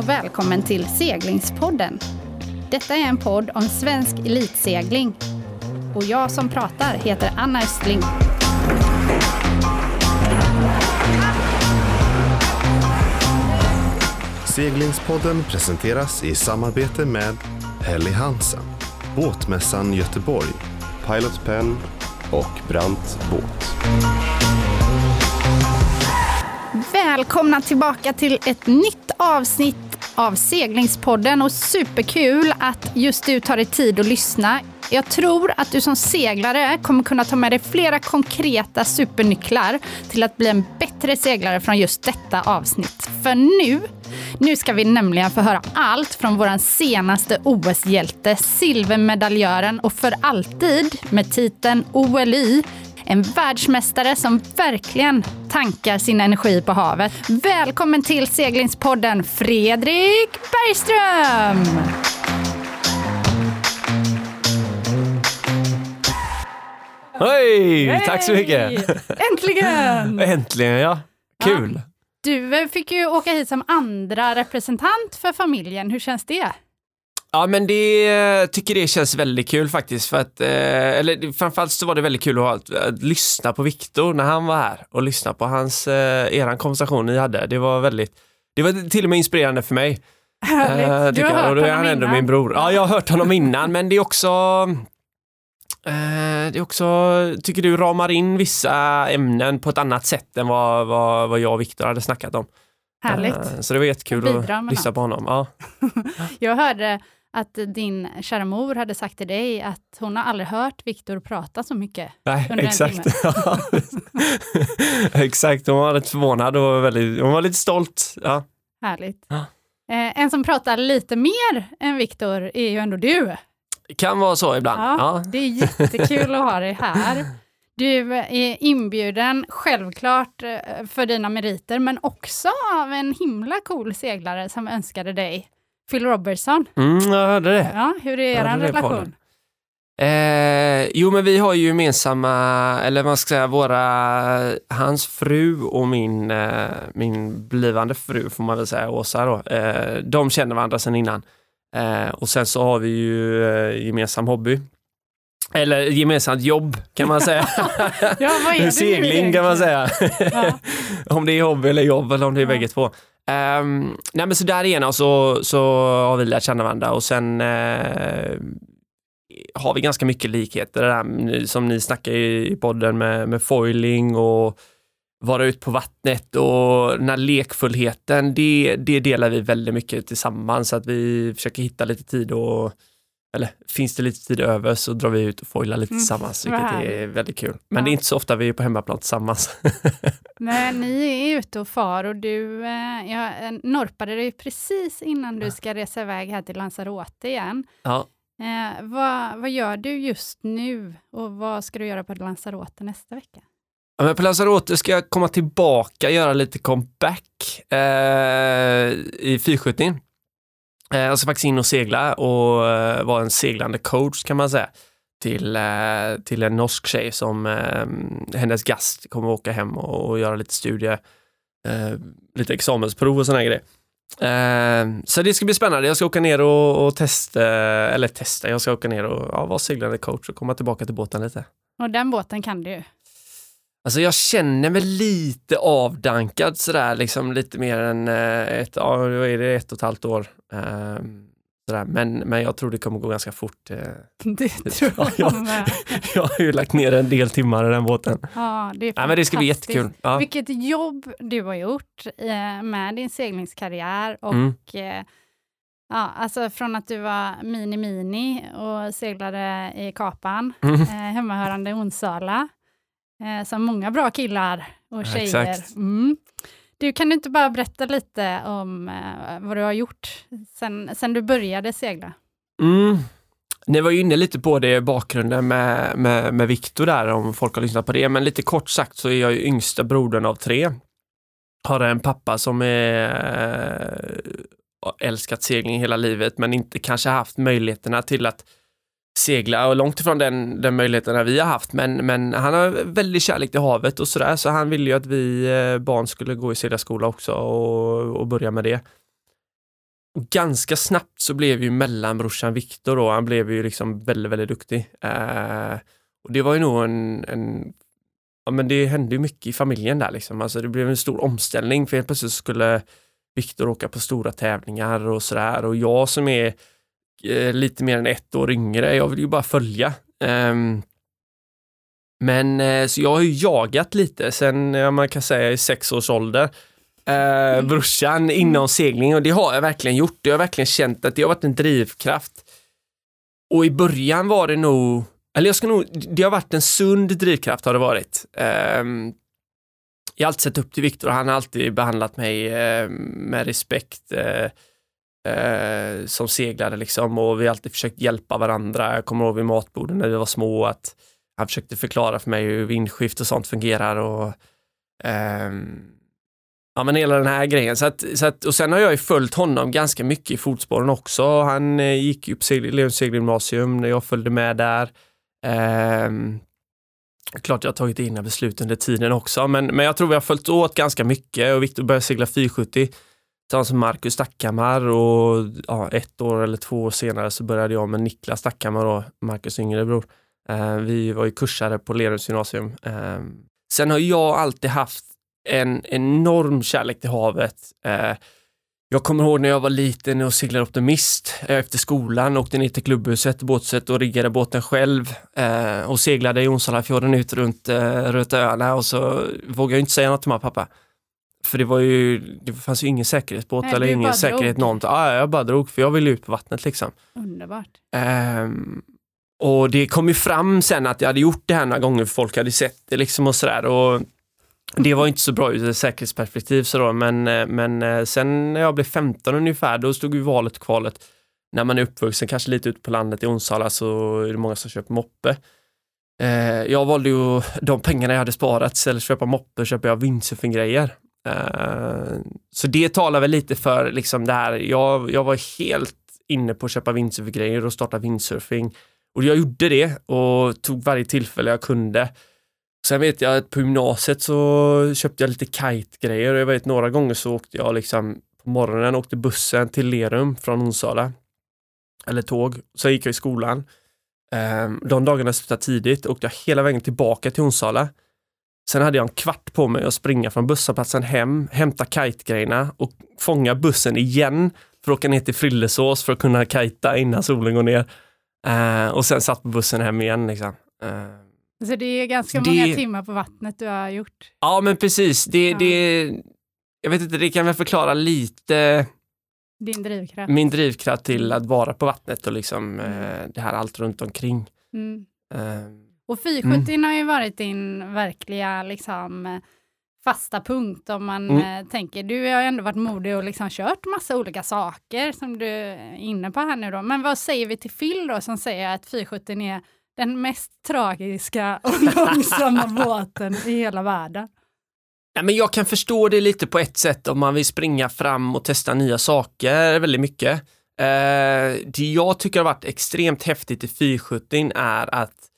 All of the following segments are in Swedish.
och välkommen till Seglingspodden. Detta är en podd om svensk elitsegling. Och jag som pratar heter Anna Östling. Seglingspodden presenteras i samarbete med Helly Hansen, Båtmässan Göteborg, Pilot Pen och Brant Båt. Välkomna tillbaka till ett nytt avsnitt av Seglingspodden och superkul att just du tar dig tid att lyssna. Jag tror att du som seglare kommer kunna ta med dig flera konkreta supernycklar till att bli en bättre seglare från just detta avsnitt. För nu, nu ska vi nämligen få höra allt från vår senaste OS-hjälte, silvermedaljören och för alltid med titeln OLY, en världsmästare som verkligen tankar sin energi på havet. Välkommen till seglingspodden Fredrik Bergström! Hej! Tack så mycket! Äntligen! Äntligen ja! Kul! Du eh, fick ju åka hit som andra representant för familjen. Hur känns det? Ja men det tycker det känns väldigt kul faktiskt för att, eh, eller framförallt så var det väldigt kul att, att, att lyssna på Viktor när han var här och lyssna på hans, eh, eran konversation ni hade. Det var väldigt, det var till och med inspirerande för mig. Härligt. Eh, du har hört och då är han ändå innan. min bror. Ja, jag har hört honom innan men det är också eh, det är också, tycker du ramar in vissa ämnen på ett annat sätt än vad, vad, vad jag och Viktor hade snackat om. Härligt. Eh, Så det var jättekul att lyssna på honom. Ja. Jag hörde att din kära mor hade sagt till dig att hon har aldrig hört Viktor prata så mycket. Nej, Under en exakt. exakt, hon var lite förvånad och väldigt, hon var lite stolt. Ja. Härligt. Ja. Eh, en som pratar lite mer än Viktor är ju ändå du. Kan vara så ibland. Ja, Ja. Det är jättekul att ha dig här. Du är inbjuden, självklart eh, för dina meriter, men också av en himla cool seglare som önskade dig. Phil Robertson. Mm, jag hörde det. Ja, hur är er relation? Eh, jo, men vi har ju gemensamma, eller vad ska säga, våra, hans fru och min, eh, min blivande fru får man väl säga, Åsa då. Eh, de känner varandra sedan innan. Eh, och sen så har vi ju eh, gemensam hobby. Eller gemensamt jobb kan man säga. Ja, vad är det Segling kan man säga. Ja. om det är hobby eller jobb eller om det är Ja. bägge två. Um, nej men så där igenom så, alltså, så har vi lärt känna varandra och sen uh, har vi ganska mycket likheter. Där, som ni snackar i i podden med, med foiling och vara ute på vattnet och den här lekfullheten, det, det delar vi väldigt mycket tillsammans. Så att vi försöker hitta lite tid och eller finns det lite tid över så drar vi ut och foilar lite Mm, tillsammans, vad vilket är väldigt kul. Men Ja. det är inte så ofta vi är på hemmaplan tillsammans. Nej, ni är ute och far och du, eh, jag eh, norpade dig precis innan du ska resa iväg här till Lanzarote igen. ja. Eh, vad, vad gör du just nu och vad ska du göra på Lanzarote nästa vecka? Ja, men på Lanzarote ska jag komma tillbaka, göra lite comeback eh, i fyrskjutning. Jag ska faktiskt in och segla och eh, vara en seglande coach kan man säga till, eh, till en norsk tjej som hennes gast kommer åka hem och, och göra lite studier, lite examensprov och sådana grejer. Så det ska bli spännande. Jag ska åka ner och, och testa, eller testa, jag ska åka ner och ja, vara seglande coach och komma tillbaka till båten lite. Och den båten kan du ju. Alltså jag känner mig lite avdankad sådär, liksom lite mer än eh, ett, ja, är det, ett och ett halvt år. Ehm, sådär. Men, men jag tror det kommer gå ganska fort. eh. Det tror Ja, jag ja. med. Jag har ju lagt ner en del timmar i den båten. Ja, det är Nej, men det ska bli jättekul. Ja. Vilket jobb du har gjort eh, med din seglingskarriär och Mm. ja, alltså från att du var mini-mini och seglade i Kapan, Mm. eh, hemmahörande i Onsala, eh, som många bra killar och Ja, tjejer. exakt. Mm. Du, kan du inte bara berätta lite om eh, vad du har gjort sen, sen du började segla? Mm. Ni var ju inne lite på det i bakgrunden med, med, med Viktor där, om folk har lyssnat på det. Men lite kort sagt så är jag ju yngsta brodern av tre. Har en pappa som är eh, älskat segling hela livet men inte kanske haft möjligheterna till att segla och långt ifrån den, den möjligheten vi har haft men, men han har väldigt kärlek till havet och sådär så han ville ju att vi eh, barn skulle gå i seglarskola också och, och börja med det. och ganska snabbt så blev ju mellanbrorsan Viktor då, han blev ju liksom väldigt, väldigt duktig. Eh, och det var ju nog en, en ja men det hände ju mycket i familjen där liksom. Alltså det blev en stor omställning för helt plötsligt skulle Viktor åka på stora tävlingar och sådär och jag som är eh, lite mer än ett år yngre, jag vill ju bara följa. Um, men eh, så jag har ju jagat lite sen, ja, man kan säga i sex års ålder, eh, brorsan inom segling och det har jag verkligen gjort. Jag har verkligen känt att det har varit en drivkraft. Och i början var det nog, eller jag ska nog, det har varit en sund drivkraft har det varit. Um, jag har alltid sett upp till Viktor och han har alltid behandlat mig uh, med respekt eh, som seglade liksom och vi har alltid försökt hjälpa varandra. Jag kommer ihåg vid matborden när vi var små att han försökte förklara för mig hur vindskift och sånt fungerar och eh, ja men hela den här grejen. Så att, så att, och sen har jag ju följt honom ganska mycket i fotspåren också. Han eh, gick ju på Leons segelgymnasium när jag följde med där. Eh, klart jag har tagit egna beslut under tiden också, men, men jag tror vi har följt åt ganska mycket och Viktor började segla 470 sådana som Marcus Stackhammar och ja, ett år eller två år senare så började jag med Niklas Stackhammar och Marcus yngre bror. Eh, vi var ju kursare på Lerums gymnasium. Eh, sen har jag alltid haft en enorm kärlek till havet. Eh, jag kommer ihåg när jag var liten och seglade optimist eh, efter skolan, åkte ner till klubbhuset, båthuset och riggade båten själv eh, och seglade i Onsalafjorden ut runt eh, Röta öarna och så vågade jag inte säga något till mamma och pappa. För det var ju, det fanns ju ingen säkerhetsbåt Nej, eller ingen säkerhet drog. någonting. Ah, jag bara drog för jag ville ut på vattnet liksom. Underbart. Um, och det kom ju fram sen att jag hade gjort det här några gånger för folk hade sett det liksom och sådär. Och det var inte så bra ur ett säkerhetsperspektiv så då, men, eh, men eh, sen när jag blev 15 ungefär, då stod ju valet och kvalet. När man är uppvuxen, kanske lite ute på landet i Onsala, så är det många som köper moppe. Eh, jag valde ju de pengarna jag hade sparat, istället för att köpa moppe köper jag windsurfinggrejer. Eh, så det talar väl lite för liksom det här, jag, jag var helt inne på att köpa windsurfgrejer och starta windsurfing. Och jag gjorde det och tog varje tillfälle jag kunde. Sen vet jag att på gymnasiet så köpte jag lite kite-grejer och jag vet några gånger så åkte jag liksom på morgonen åkte bussen till Lerum från Onsala. Eller tåg. Sen gick jag i skolan. Ehm, de dagarna slutade tidigt åkte jag hela vägen tillbaka till Onsala. Sen hade jag en kvart på mig att springa från busshållplatsen hem, hämta kite-grejerna och fånga bussen igen för att åka ner till Frillesås för att kunna kajta innan solen går ner. Ehm, och sen satt på bussen hem igen. Liksom. Ehm, så det är ganska det... många timmar på vattnet du har gjort? Ja, men precis. Det, ja. det, jag vet inte, det kan väl förklara lite din drivkraft. Min drivkraft till att vara på vattnet och liksom mm. eh, det här allt runt omkring. Mm. Och 470 mm. har ju varit din verkliga liksom, fasta punkt om man mm. eh, tänker, du har ju ändå varit modig och liksom kört massa olika saker som du är inne på här nu då. Men vad säger vi till Phil då som säger att 470 är den mest tragiska och långsamma båten i hela världen. Ja, men jag kan förstå det lite på ett sätt om man vill springa fram och testa nya saker väldigt mycket. Eh, det jag tycker har varit extremt häftigt i 470 är att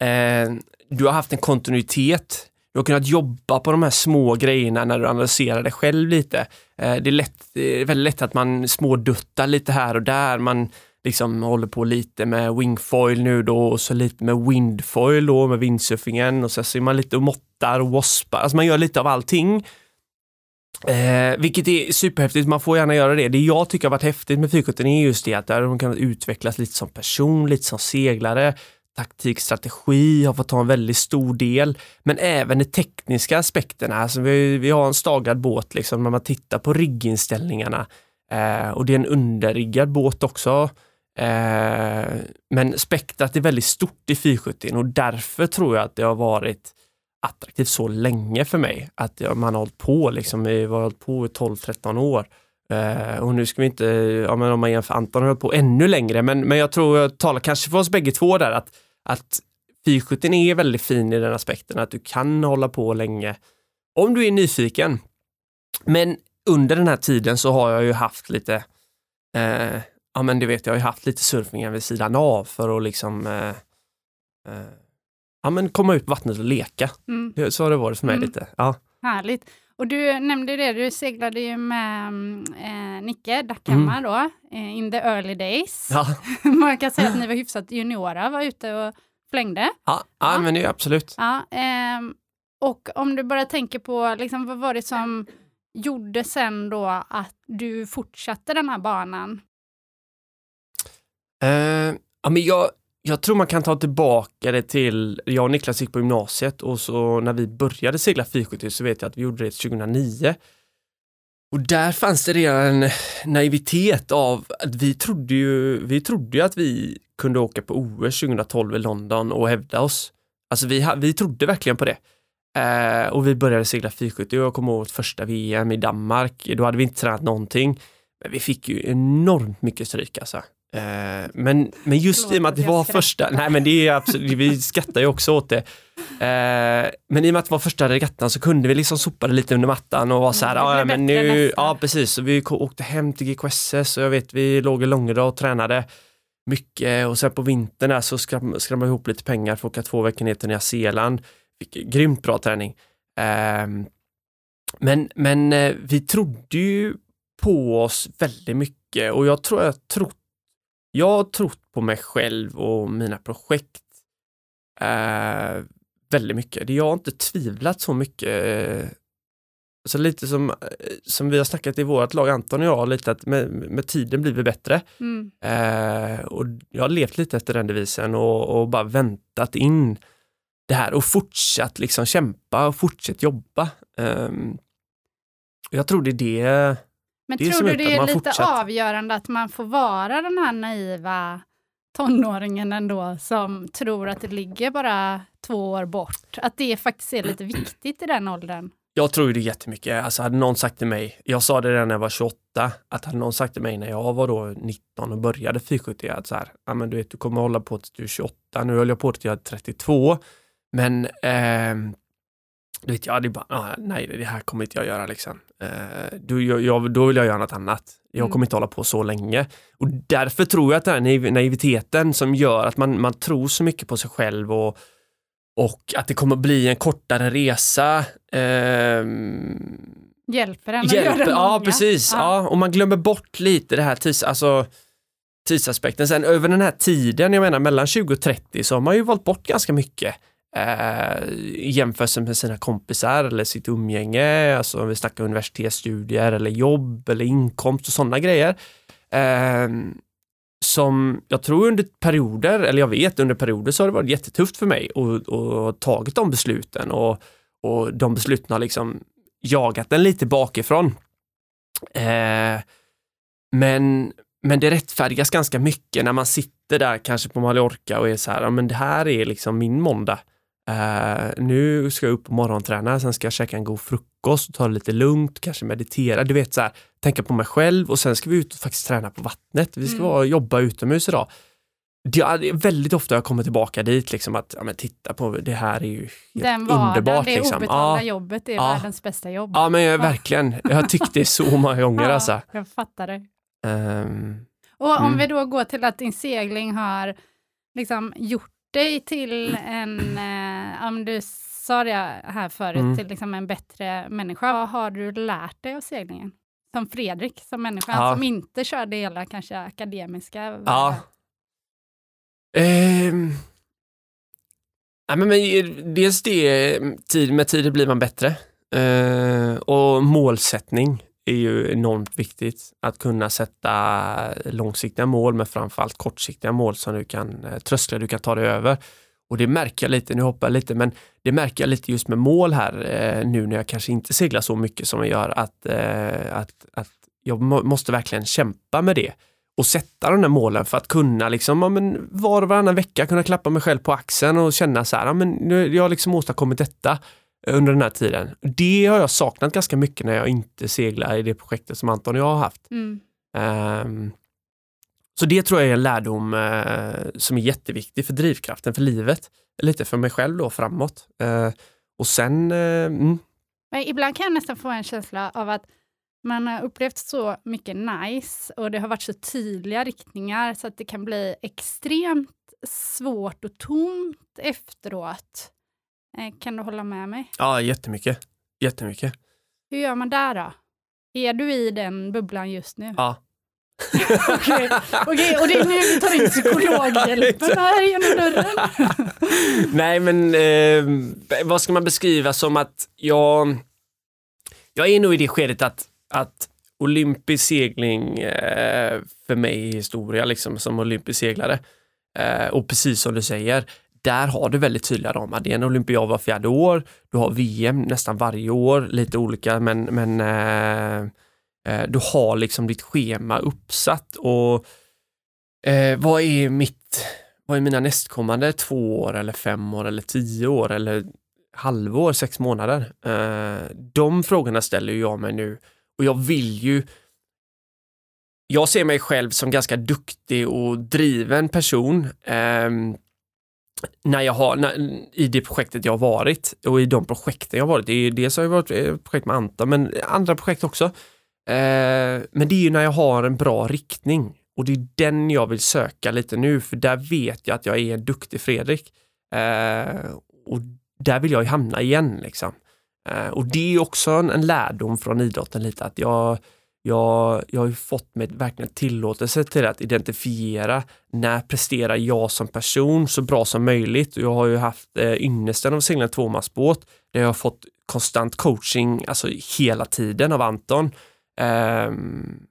eh, du har haft en kontinuitet. Du har kunnat jobba på de här små grejerna när du analyserar det själv lite. Eh, det, är lätt, det är väldigt lätt att man småduttar lite här och där. Man liksom håller på lite med wingfoil nu då och så lite med windfoil då med windsurfingen och så ser man lite och måttar och waspar, alltså man gör lite av allting. Eh, vilket är superhäftigt, man får gärna göra det. Det jag tycker har varit häftigt med 470 är just det att där de kan utvecklas lite som person, lite som seglare, taktik, strategi har fått ta en väldigt stor del, men även de tekniska aspekterna. Alltså vi, vi har en stagad båt liksom när man tittar på rigginställningarna eh, och det är en underriggad båt också. Eh, men spektrat är väldigt stort i 470 och därför tror jag att det har varit attraktivt så länge för mig. Att man har hållit på, liksom, vi har hållit på i 12-13 år. Uh, och nu ska vi inte, ja, men om man jämför Anton har hållit på ännu längre, men, men jag tror jag talar kanske för oss bägge två där att, att 470 är väldigt fin i den aspekten att du kan hålla på länge om du är nyfiken. Men under den här tiden så har jag ju haft lite uh, ja men du vet, jag har ju haft lite surfningar vid sidan av för att liksom eh, ja men komma ut på vattnet och leka. Mm. Så har det varit för mig mm. lite. Ja. Härligt. Och du nämnde det, du seglade ju med eh, Nicke Dackhammar då, eh, in the early days. Ja, Man kan säga att ni var hyfsat juniora, var ute och flängde. ja, ja men det är absolut. Ja, ehm, och om du bara tänker på, liksom, vad var det som gjorde sen då att du fortsatte den här banan? Eh, ja, men jag, jag tror man kan ta tillbaka det till, jag och Niklas gick på gymnasiet och så när vi började segla 470 så vet jag att vi gjorde det 2009. Och där fanns det redan en naivitet av att vi trodde ju, vi trodde ju att vi kunde åka på OS 2012 i London och hävda oss. Alltså vi, vi trodde verkligen på det. Eh, och vi började segla 470 och jag kommer ihåg vårt första VM i Danmark. Då hade vi inte tränat någonting. Men vi fick ju enormt mycket stryk alltså. Eh, men, men just Förlåt i och med att det var första, nej men det är absolut, vi skrattar ju också åt det. Eh, men i och med att det var första regattan så kunde vi liksom sopa det lite under mattan och vara så här, Mm, ja blir men nu, nästa." ja precis, så vi åkte hem till GKSS och jag vet vi låg i Långedal och tränade mycket och sen på vintern där så skram, skramlade vi ihop lite pengar för att åka två veckor ner till Nya Zeeland. Fick grymt bra träning. Ehm, men, men eh, vi trodde ju på oss väldigt mycket och jag tror jag trott jag har trott på mig själv och mina projekt eh, väldigt mycket. Jag har inte tvivlat så mycket. Eh, så lite som, eh, som vi har snackat i vårt lag, Anton och jag, lite att med, med tiden blir vi bättre. Mm. Eh, och jag har levt lite efter den devisen och, och bara väntat in det här och fortsatt liksom kämpa och fortsatt jobba. Ehm, jag tror det är det. Men Det tror du det är lite fortsatt- avgörande att man får vara den här naiva tonåringen ändå som tror att det ligger bara två år bort? Att det faktiskt är lite viktigt i den åldern? Jag tror det jättemycket. Alltså hade någon sagt till mig, jag sa det redan när jag var 28, att hade någon sagt till mig när jag var då 19 och började 470 att så här, ja men du vet du kommer hålla på tills du är 28, nu höll jag på tills jag är 32, men ehm, du vet jag hade bara, ah, nej det här kommer inte jag göra liksom. Eh, du, jag, jag, då vill jag göra något annat. Jag Mm. kommer inte hålla på så länge. Och därför tror jag att den här naiv- naiviteten som gör att man, man tror så mycket på sig själv och, och att det kommer bli en kortare resa. ehm, Hjälper den att hjälper, göra ja många? precis. Ja. Ja. och man glömmer bort lite det här tids, alltså, tidsaspekten. Sen över den här tiden, jag menar mellan 20 och 30 så har man ju valt bort ganska mycket. Eh, jämförelse med sina kompisar eller sitt umgänge, alltså om vi snackar universitetsstudier eller jobb eller inkomst och sådana grejer. Eh, som jag tror under perioder, eller jag vet under perioder så har det varit jättetufft för mig och, och tagit de besluten och, och de besluten har liksom jagat den lite bakifrån. Eh, men, men det rättfärdigas ganska mycket när man sitter där kanske på Mallorca och är så här, ja men det här är liksom min måndag. Eh, nu ska jag upp och morgonträna, sen ska jag käka en god frukost ta det lite lugnt, kanske meditera, du vet så här, tänka på mig själv och sen ska vi ut och faktiskt träna på vattnet. Vi ska Mm. vara, jobba utomhus idag. Det är väldigt ofta jag kommer tillbaka dit, liksom att ja, men titta på det här är ju Den vardagen, underbart. det liksom. obetalda Ja. jobbet är Ja. världens bästa jobb. Ja men jag, verkligen, jag har tyckt det så många gånger Ja, alltså. Jag fattar det. Ehm, Och om Mm. vi då går till att din segling har liksom gjort dig till en, eh, om du sa det här förut, Mm. till liksom en bättre människa. Vad har du lärt dig av seglingen? Som Fredrik, som människa, Ja. som inte körde hela kanske akademiska Ja. Ja, men, men, dels det, tid, med tiden blir man bättre. Eh, och målsättning är ju enormt viktigt. Att kunna sätta långsiktiga mål men framförallt kortsiktiga mål som du kan, tröskla, trösklar du kan ta dig över. Och det märker jag lite, nu hoppar jag lite, men det märker jag lite just med mål här eh, nu när jag kanske inte seglar så mycket som jag gör att, eh, att, att jag må, måste verkligen kämpa med det och sätta de där målen för att kunna liksom, ja, men var och varannan vecka kunna klappa mig själv på axeln och känna så här, ja, men nu, jag har liksom åstadkommit detta under den här tiden. Det har jag saknat ganska mycket när jag inte seglar i det projektet som Anton och jag har haft. Mm. Ehm, så det tror jag är en lärdom eh, som är jätteviktig för drivkraften för livet. Lite för mig själv då framåt. Eh, och sen, eh, mm, Men ibland kan jag nästan få en känsla av att man har upplevt så mycket nice och det har varit så tydliga riktningar så att det kan bli extremt svårt och tomt efteråt. Eh, Kan du hålla med mig? ja jättemycket. jättemycket. Hur gör man där då? Är du i den bubblan just nu? Ja. Okej, okej, och det är nu vi tar in psykologhjälpen här genom dörren. Nej, men eh, vad ska man beskriva som att jag, jag är nog i det skedet att, att olympisk segling eh, för mig är historia liksom som olympisk seglare. Eh, och precis som du säger, där har du väldigt tydliga ramar. Det är en olympiad var fjärde år, du har VM nästan varje år, lite olika men, men eh, eh, du har liksom ditt schema uppsatt och eh, vad är mitt, vad är mina nästkommande två år eller fem år eller tio år eller halvår, sex månader? Eh, de frågorna ställer jag mig nu och jag vill ju jag ser mig själv som ganska duktig och driven person. Ehm, när jag har, när, i det projektet jag har varit och i de projekten jag har varit. Det är, dels har jag varit eh, projekt med Anta men andra projekt också. Eh, men det är ju när jag har en bra riktning och det är den jag vill söka lite nu för där vet jag att jag är en duktig Fredrik. Eh, och där vill jag ju hamna igen liksom. Eh, och det är också en, en lärdom från idrotten lite att jag jag, jag har fått mig verkligen tillåtelse till att identifiera när presterar jag som person så bra som möjligt. Jag har ju haft eh, ynnesten av att segla en tvåmansbåt där jag har fått konstant coaching alltså hela tiden av Anton. Um,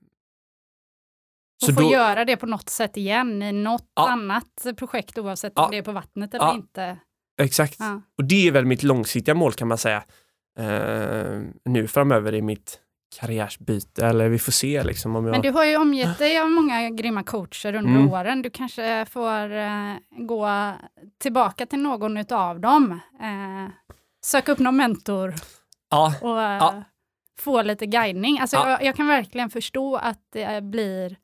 och få då, göra det på något sätt igen i något ja, annat projekt oavsett ja, om det är på vattnet eller ja, inte. Exakt. Och det är väl mitt långsiktiga mål kan man säga. Uh, nu framöver i mitt karriärsbyte eller vi får se. Liksom, om jag... Men du har ju omgett dig av många grymma coacher under mm. åren. Du kanske får eh, gå tillbaka till någon av dem. Eh, söka upp någon mentor ja. och eh, ja. få lite guidning. Alltså, ja. jag, jag, kan verkligen förstå att det blir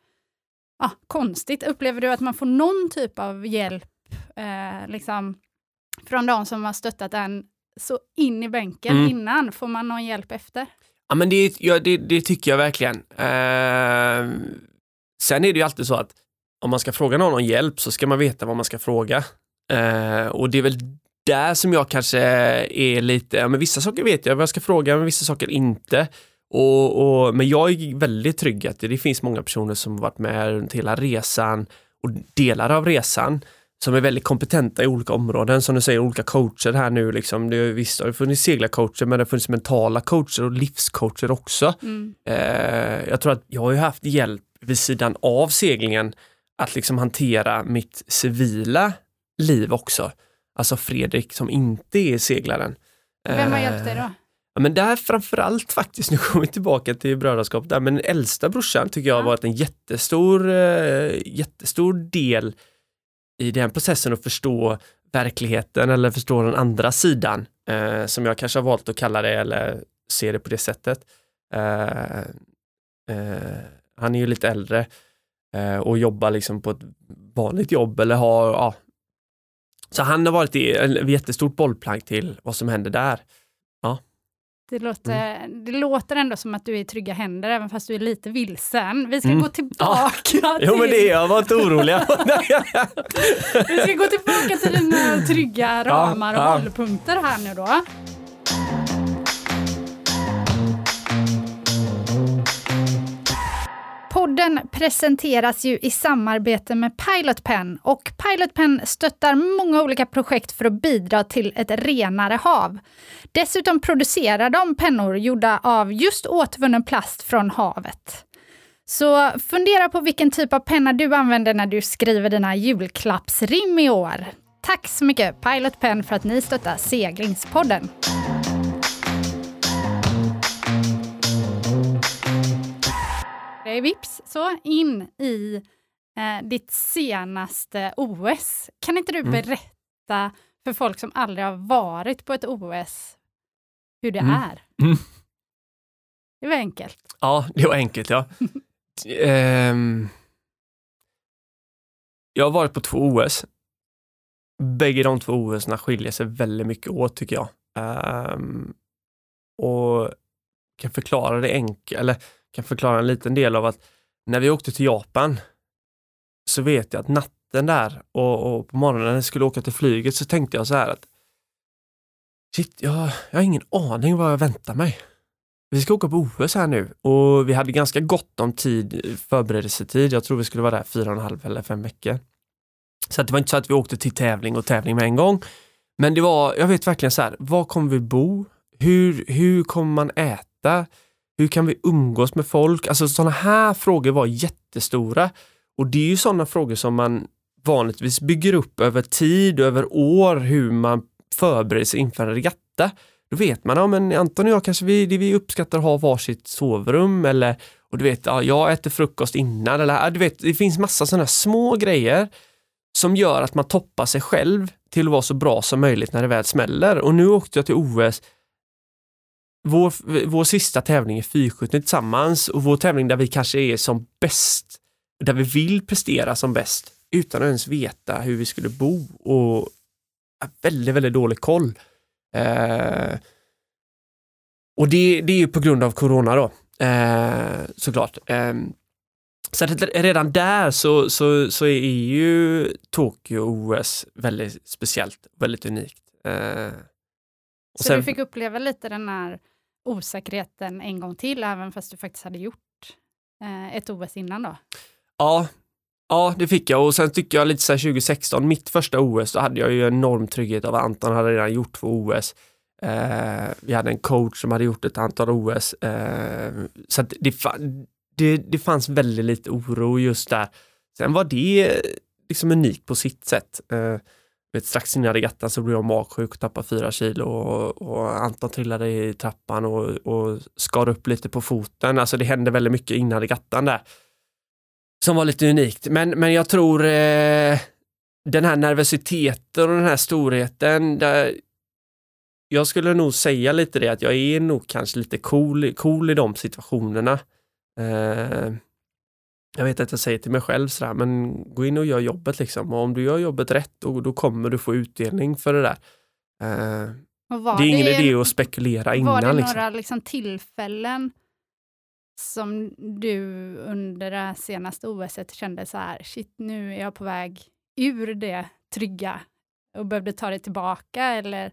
ja, konstigt. Upplever du att man får någon typ av hjälp eh, liksom, från de som har stöttat en så in i bänken mm. innan? Får man någon hjälp efter? Ja, men det, ja, det, det tycker jag verkligen. Eh, sen är det ju alltid så att om man ska fråga någon om hjälp så ska man veta vad man ska fråga. Eh, och det är väl där som jag kanske är lite, ja, men vissa saker vet jag vad jag ska fråga, men vissa saker inte. Och, och, men jag är väldigt trygg att det, det finns många personer som varit med runt hela resan och delar av resan som är väldigt kompetenta i olika områden. Som du säger, olika coacher här nu. Liksom. Det, visst har det funnits seglarcoacher men det har funnits mentala coacher och livscoacher också. Mm. Eh, jag tror att jag har haft hjälp vid sidan av seglingen att liksom hantera mitt civila liv också. Alltså Fredrik som inte är seglaren. Vem har hjälpt dig då? Ja, men där framförallt faktiskt, nu kommer vi tillbaka till brödraskap där, men äldsta brorsan tycker jag har varit en jättestor, eh, jättestor del i den processen att förstå verkligheten eller förstå den andra sidan, eh, som jag kanske har valt att kalla det eller se det på det sättet. Eh, eh, han är ju lite äldre eh, och jobbar liksom på ett vanligt jobb eller har, ja. Så han har varit i ett jättestort bollplank till vad som händer där. Det låter, mm. det låter ändå som att du är i trygga händer, även fast du är lite vilsen. Vi ska mm. gå tillbaka ja. till... Jo, men det är jag. Var inte orolig. Vi ska gå tillbaka till dina trygga ramar och ja. hållpunkter här nu då. Podden presenteras ju i samarbete med Pilot Pen och Pilot Pen stöttar många olika projekt för att bidra till ett renare hav. Dessutom producerar de pennor gjorda av just återvunnen plast från havet. Så fundera på vilken typ av penna du använder när du skriver dina julklappsrim i år. Tack så mycket Pilot Pen för att ni stöttar Seglingspodden. Är vips så in i eh, ditt senaste OS. Kan inte du mm. berätta för folk som aldrig har varit på ett OS hur det mm. är? Mm. Det var enkelt. Ja, det var enkelt ja. um, jag har varit på två OS. Bägge de två OS skiljer sig väldigt mycket åt tycker jag. Um, och kan förklara det enkelt, eller kan förklara en liten del av att när vi åkte till Japan så vet jag att natten där och, och på morgonen när jag skulle åka till flyget så tänkte jag så här att shit, jag, jag har ingen aning vad jag väntar mig. Vi ska åka på OS här nu och vi hade ganska gott om tid, förberedelsetid. Jag tror vi skulle vara där fyra och en halv eller fem veckor. Så det var inte så att vi åkte till tävling och tävling med en gång. Men det var, jag vet verkligen så här, var kommer vi bo? Hur, hur kommer man äta? Hur kan vi umgås med folk? Alltså sådana här frågor var jättestora. Och det är ju sådana frågor som man vanligtvis bygger upp över tid, över år, hur man förbereder sig inför en regatta. Då vet man, ja men Anton och jag kanske vi, vi uppskattar att ha varsitt sovrum eller och du vet, ja, jag äter frukost innan eller ja du vet, det finns massa sådana små grejer som gör att man toppar sig själv till att vara så bra som möjligt när det väl smäller. Och nu åkte jag till OS vår, vår sista tävling är fyrskjutning tillsammans och vår tävling där vi kanske är som bäst, där vi vill prestera som bäst utan att ens veta hur vi skulle bo och väldigt, väldigt dålig koll. Eh, och det, det är på grund av corona då, eh, såklart. Eh, så redan där så, så, så är ju Tokyo OS väldigt speciellt, väldigt unikt. Eh, så sen, du fick uppleva lite den här osäkerheten en gång till, även fast du faktiskt hade gjort eh, ett OS innan då? Ja, ja, det fick jag och sen tycker jag lite så 2016, mitt första OS, då hade jag ju enorm trygghet av Anton hade redan gjort två OS. Eh, vi hade en coach som hade gjort ett antal OS. Eh, så det, det, det fanns väldigt lite oro just där. Sen var det eh, liksom unikt på sitt sätt. Eh, vet, strax innan regattan så blev jag magsjuk och tappade fyra kilo och, och Anton trillade i trappan och, och skar upp lite på foten. Alltså det hände väldigt mycket innan regattan där. Som var lite unikt. Men, men jag tror eh, den här nervositeten och den här storheten. Där, jag skulle nog säga lite det att jag är nog kanske lite cool, cool i de situationerna. Eh, jag vet att jag säger till mig själv sådär, men gå in och gör jobbet liksom. Och om du gör jobbet rätt, då, då kommer du få utdelning för det där. Uh, det är ingen det, idé att spekulera innan. Var det liksom. några liksom, tillfällen som du under det senaste OS kände så här, shit nu är jag på väg ur det trygga och behövde ta det tillbaka eller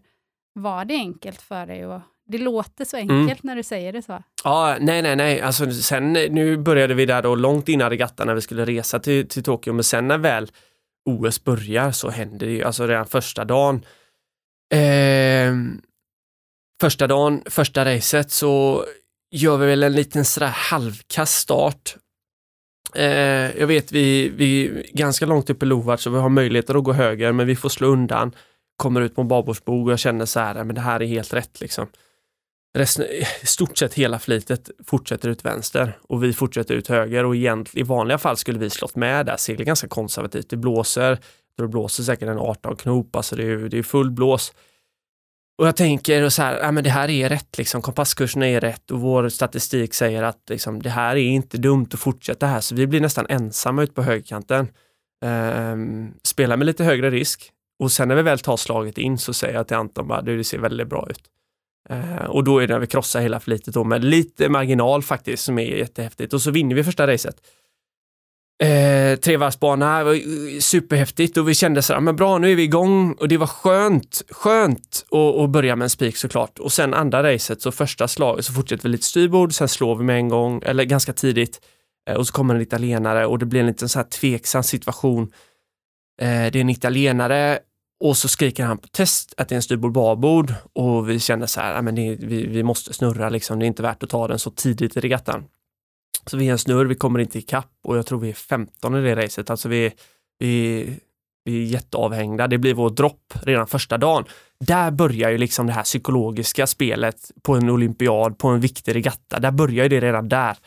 var det enkelt för dig att det låter så enkelt mm. när du säger det så. Ja, nej, nej, nej. Alltså, sen, nu började vi där då långt innan regattan när vi skulle resa till, till Tokyo, men sen när väl OS börjar så händer det ju, alltså redan första dagen. Eh, första dagen, första racet så gör vi väl en liten sådär halvkass start. Eh, jag vet vi, vi är ganska långt upp i Lovart så vi har möjligheter att gå höger men vi får slå undan. Kommer ut på en babbordsbog och jag känner så här, men det här är helt rätt liksom resten, i stort sett hela flitet fortsätter ut vänster och vi fortsätter ut höger och egentligen, i vanliga fall skulle vi slått med där. Seglar ganska konservativt. Det blåser, det blåser säkert en 18 knop, alltså det är, det är full blås. Och jag tänker så här, ja, men det här är rätt, liksom. kompasskurserna är rätt och vår statistik säger att liksom, det här är inte dumt att fortsätta här, så vi blir nästan ensamma ute på högerkanten. Ehm, spelar med lite högre risk och sen när vi väl tar slaget in så säger jag till Anton bara, det ser väldigt bra ut. Eh, och då är det när vi krossar hela flitet då med lite marginal faktiskt som är jättehäftigt och så vinner vi första racet. Eh, trevarvsbana, superhäftigt och vi kände så här, men bra nu är vi igång och det var skönt, skönt att, att börja med en spik såklart. Och sen andra racet, så första slaget så fortsätter vi lite styrbord, sen slår vi med en gång, eller ganska tidigt. Eh, och så kommer en italienare och det blir en liten så här tveksam situation. Eh, det är en italienare och så skriker han på test att det är en styrbord babord och vi känner så här, men det, vi, vi måste snurra liksom, det är inte värt att ta den så tidigt i regattan. Så vi är en snurr, vi kommer inte ikapp och jag tror vi är 15 i det racet, alltså vi, vi, vi är jätteavhängda. Det blir vår dropp redan första dagen. Där börjar ju liksom det här psykologiska spelet på en olympiad, på en viktig regatta. Där börjar ju det redan där.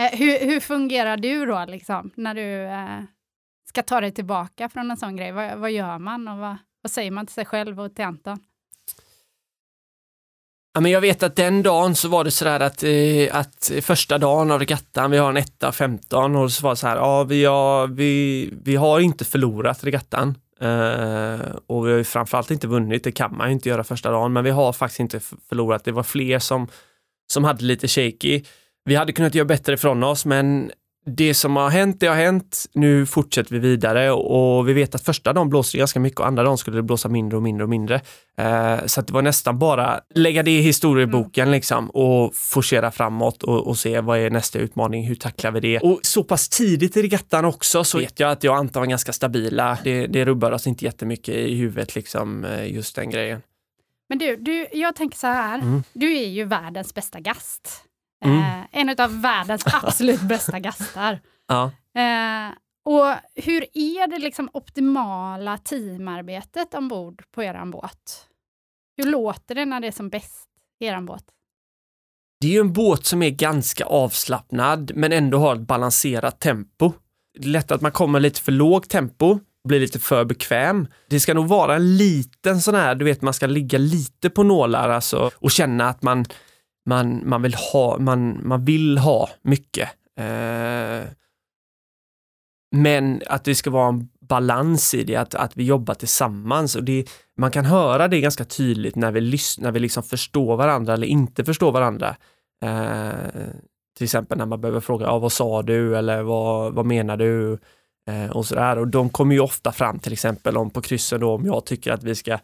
Eh, hur, hur fungerar du då, liksom, när du eh, ska ta dig tillbaka från en sån grej? Vad, vad gör man och vad, vad säger man till sig själv och till Anton? Ja, men jag vet att den dagen så var det sådär att, eh, att första dagen av regattan, vi har en etta 15 och så var det så här, ja vi har, vi, vi har inte förlorat regattan. Eh, och vi har framförallt inte vunnit, det kan man ju inte göra första dagen, men vi har faktiskt inte förlorat. Det var fler som, som hade lite shaky. Vi hade kunnat göra bättre ifrån oss, men det som har hänt, det har hänt. Nu fortsätter vi vidare och vi vet att första dagen blåste det ganska mycket och andra dagen skulle det blåsa mindre och mindre och mindre. Eh, så det var nästan bara lägga det i historieboken mm. liksom och forcera framåt och, och, se vad är nästa utmaning, hur tacklar vi det? Och så pass tidigt i regattan också så vet jag att jag och Anton var ganska stabila. Det, det rubbar oss inte jättemycket i huvudet liksom eh, just den grejen. Men du, du jag tänker så här, mm. du är ju världens bästa gast. Mm. Eh, en av världens absolut bästa gastar. Ja. Eh, och hur är det liksom optimala teamarbetet ombord på er båt? Hur låter det när det är som bäst i er båt? Det är ju en båt som är ganska avslappnad men ändå har ett balanserat tempo. Det är lätt att man kommer lite för lågt tempo, blir lite för bekväm. Det ska nog vara en liten sån här, du vet man ska ligga lite på nålar alltså, och känna att man man, man, vill, ha, man, man vill ha mycket. Eh, men att det ska vara en balans i det, att, att vi jobbar tillsammans. Och det, man kan höra det ganska tydligt när vi, lyssnar, när vi liksom förstår varandra eller inte förstår varandra. Eh, till exempel när man behöver fråga, ah, vad sa du eller vad, vad menar du? Eh, och sådär. Och de kommer ju ofta fram till exempel om på kryssen då, om jag tycker att vi ska Eh,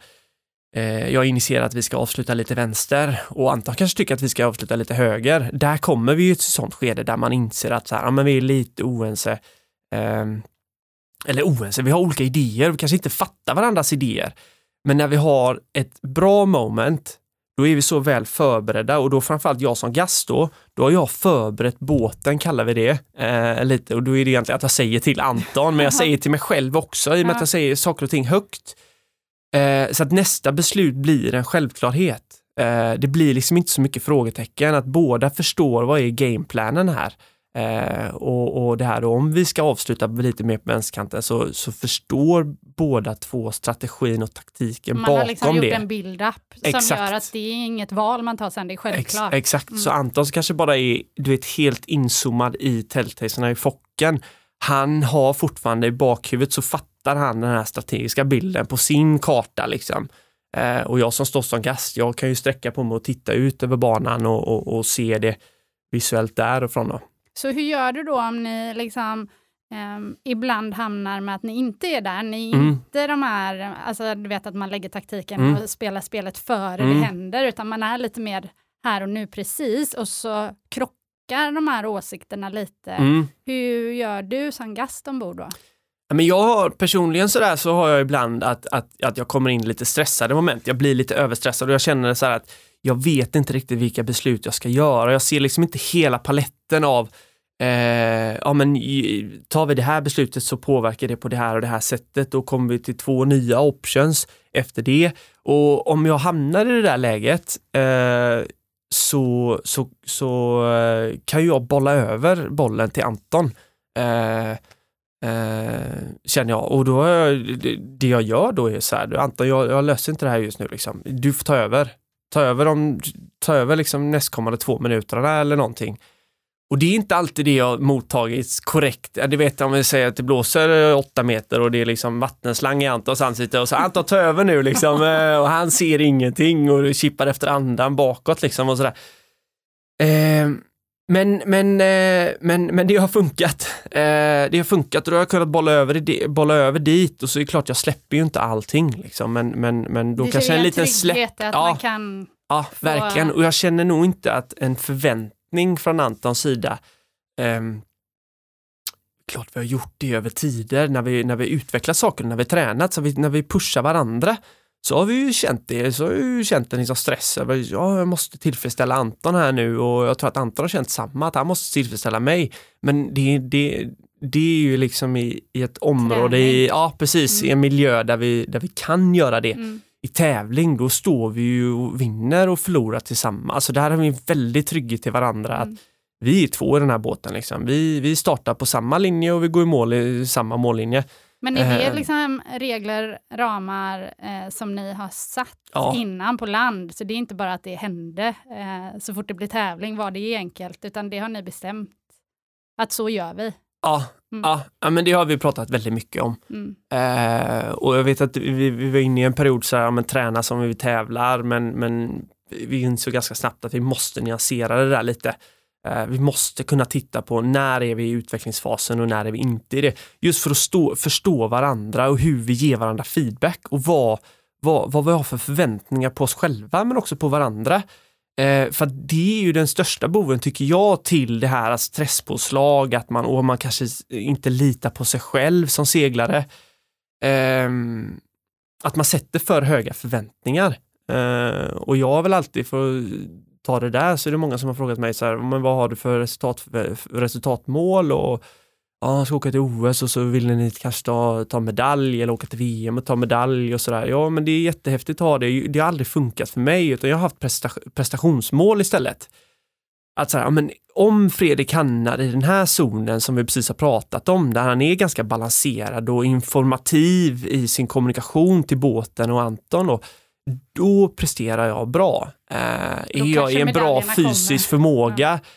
jag initierar att vi ska avsluta lite vänster och Anton kanske tycker att vi ska avsluta lite höger. Där kommer vi ju till ett sånt skede där man inser att så här, ja, men vi är lite oense. Ehm, eller oense, vi har olika idéer, vi kanske inte fattar varandras idéer. Men när vi har ett bra moment, då är vi så väl förberedda och då framförallt jag som gast då, då har jag förberett båten, kallar vi det, eh, lite och då är det egentligen att jag säger till Anton, men jag säger till mig själv också i och med att jag säger saker och ting högt. Eh, så att nästa beslut blir en självklarhet. Eh, det blir liksom inte så mycket frågetecken, att båda förstår vad är gameplanen här. Eh, och, och det här då, om vi ska avsluta lite mer på vänsterkanten så, så förstår båda två strategin och taktiken bakom det. Man har liksom gjort en build-up som gör att det är inget val man tar sen, det är självklart. Ex exakt, mm. så Anton kanske bara är du vet, helt inzoomad i tälttaserna i focken. Han har fortfarande i bakhuvudet så fattar hittar han den här strategiska bilden på sin karta liksom. Eh, och jag som står som gast, jag kan ju sträcka på mig och titta ut över banan och, och, och se det visuellt därifrån. Då. Så hur gör du då om ni liksom Um, ibland hamnar med att ni inte är där, ni är mm. inte de här, alltså du vet att man lägger taktiken mm. och spelar spelet före mm. det händer, utan man är lite mer här och nu precis och så krockar de här åsikterna lite. Mm. Hur gör du som gast ombord då? Men jag har personligen sådär så har jag ibland att, att, att jag kommer in i lite stressade moment. Jag blir lite överstressad och jag känner så att jag vet inte riktigt vilka beslut jag ska göra. Jag ser liksom inte hela paletten av eh, ja men tar vi det här beslutet så påverkar det på det här och det här sättet. Då kommer vi till två nya options efter det. Och om jag hamnar i det där läget eh, så, så, så eh, kan jag bolla över bollen till Anton. Eh, Eh, känner jag. Och då jag, det jag gör då är så här, Anton jag, jag löser inte det här just nu liksom. Du får ta över. Ta över, om, ta över liksom nästkommande två minuterna eller någonting. Och det är inte alltid det jag mottagits korrekt. Det vet om vi säger att det blåser åtta meter och det är liksom vattenslang i Antons ansikte och så Anton ta över nu liksom eh, och han ser ingenting och chippar efter andan bakåt liksom och sådär. Eh, men, men, eh, men, men det har funkat. Eh, det har funkat och då har jag kunnat bolla över, bolla över dit och så är det klart jag släpper ju inte allting. Liksom. Men, men, men då det kanske en liten släpp. att ja, man kan Ja, verkligen. Och jag känner nog inte att en förväntning från Antons sida eh, Klart vi har gjort det över tider när vi, när vi utvecklar saker, när vi tränat, så vi, när vi pushar varandra så har vi ju känt det, så har vi ju känt en liksom stress över, ja, jag måste tillfredsställa Anton här nu och jag tror att Anton har känt samma, att han måste tillfredsställa mig. Men det, det, det är ju liksom i, i ett område, i, ja precis, mm. i en miljö där vi, där vi kan göra det. Mm. I tävling, då står vi ju och vinner och förlorar tillsammans. Alltså där har vi en väldig trygghet till varandra. Mm. att Vi är två i den här båten. Liksom. Vi, vi startar på samma linje och vi går i mål i samma mållinje. Men är det eh. liksom regler, ramar eh, som ni har satt ja. innan på land? Så det är inte bara att det hände eh, så fort det blir tävling, var det enkelt, utan det har ni bestämt att så gör vi? Ja, mm. ja, ja men det har vi pratat väldigt mycket om. Mm. Eh, och jag vet att vi, vi var inne i en period så här, men träna som vi tävlar, men, men vi insåg ganska snabbt att vi måste nyansera det där lite. Eh, vi måste kunna titta på när är vi i utvecklingsfasen och när är vi inte i det. Just för att stå, förstå varandra och hur vi ger varandra feedback och vad, vad, vad vi har för förväntningar på oss själva men också på varandra. Eh, för det är ju den största boven tycker jag till det här stresspåslag, att man, och man kanske inte litar på sig själv som seglare. Eh, att man sätter för höga förväntningar. Eh, och jag har väl alltid, för ta det där, så är det många som har frågat mig så här, men vad har du för resultat, eh, resultatmål och ja, jag ska åka till OS och så vill ni kanske ta, ta medalj eller åka till VM och ta medalj och sådär. Ja, men det är jättehäftigt att ha det. Det har aldrig funkat för mig utan jag har haft prestationsmål istället. Att så här, ja, men om Fredrik hamnar i den här zonen som vi precis har pratat om, där han är ganska balanserad och informativ i sin kommunikation till båten och Anton, och då presterar jag bra. Eh, är jag i en bra fysisk kommer. förmåga, ja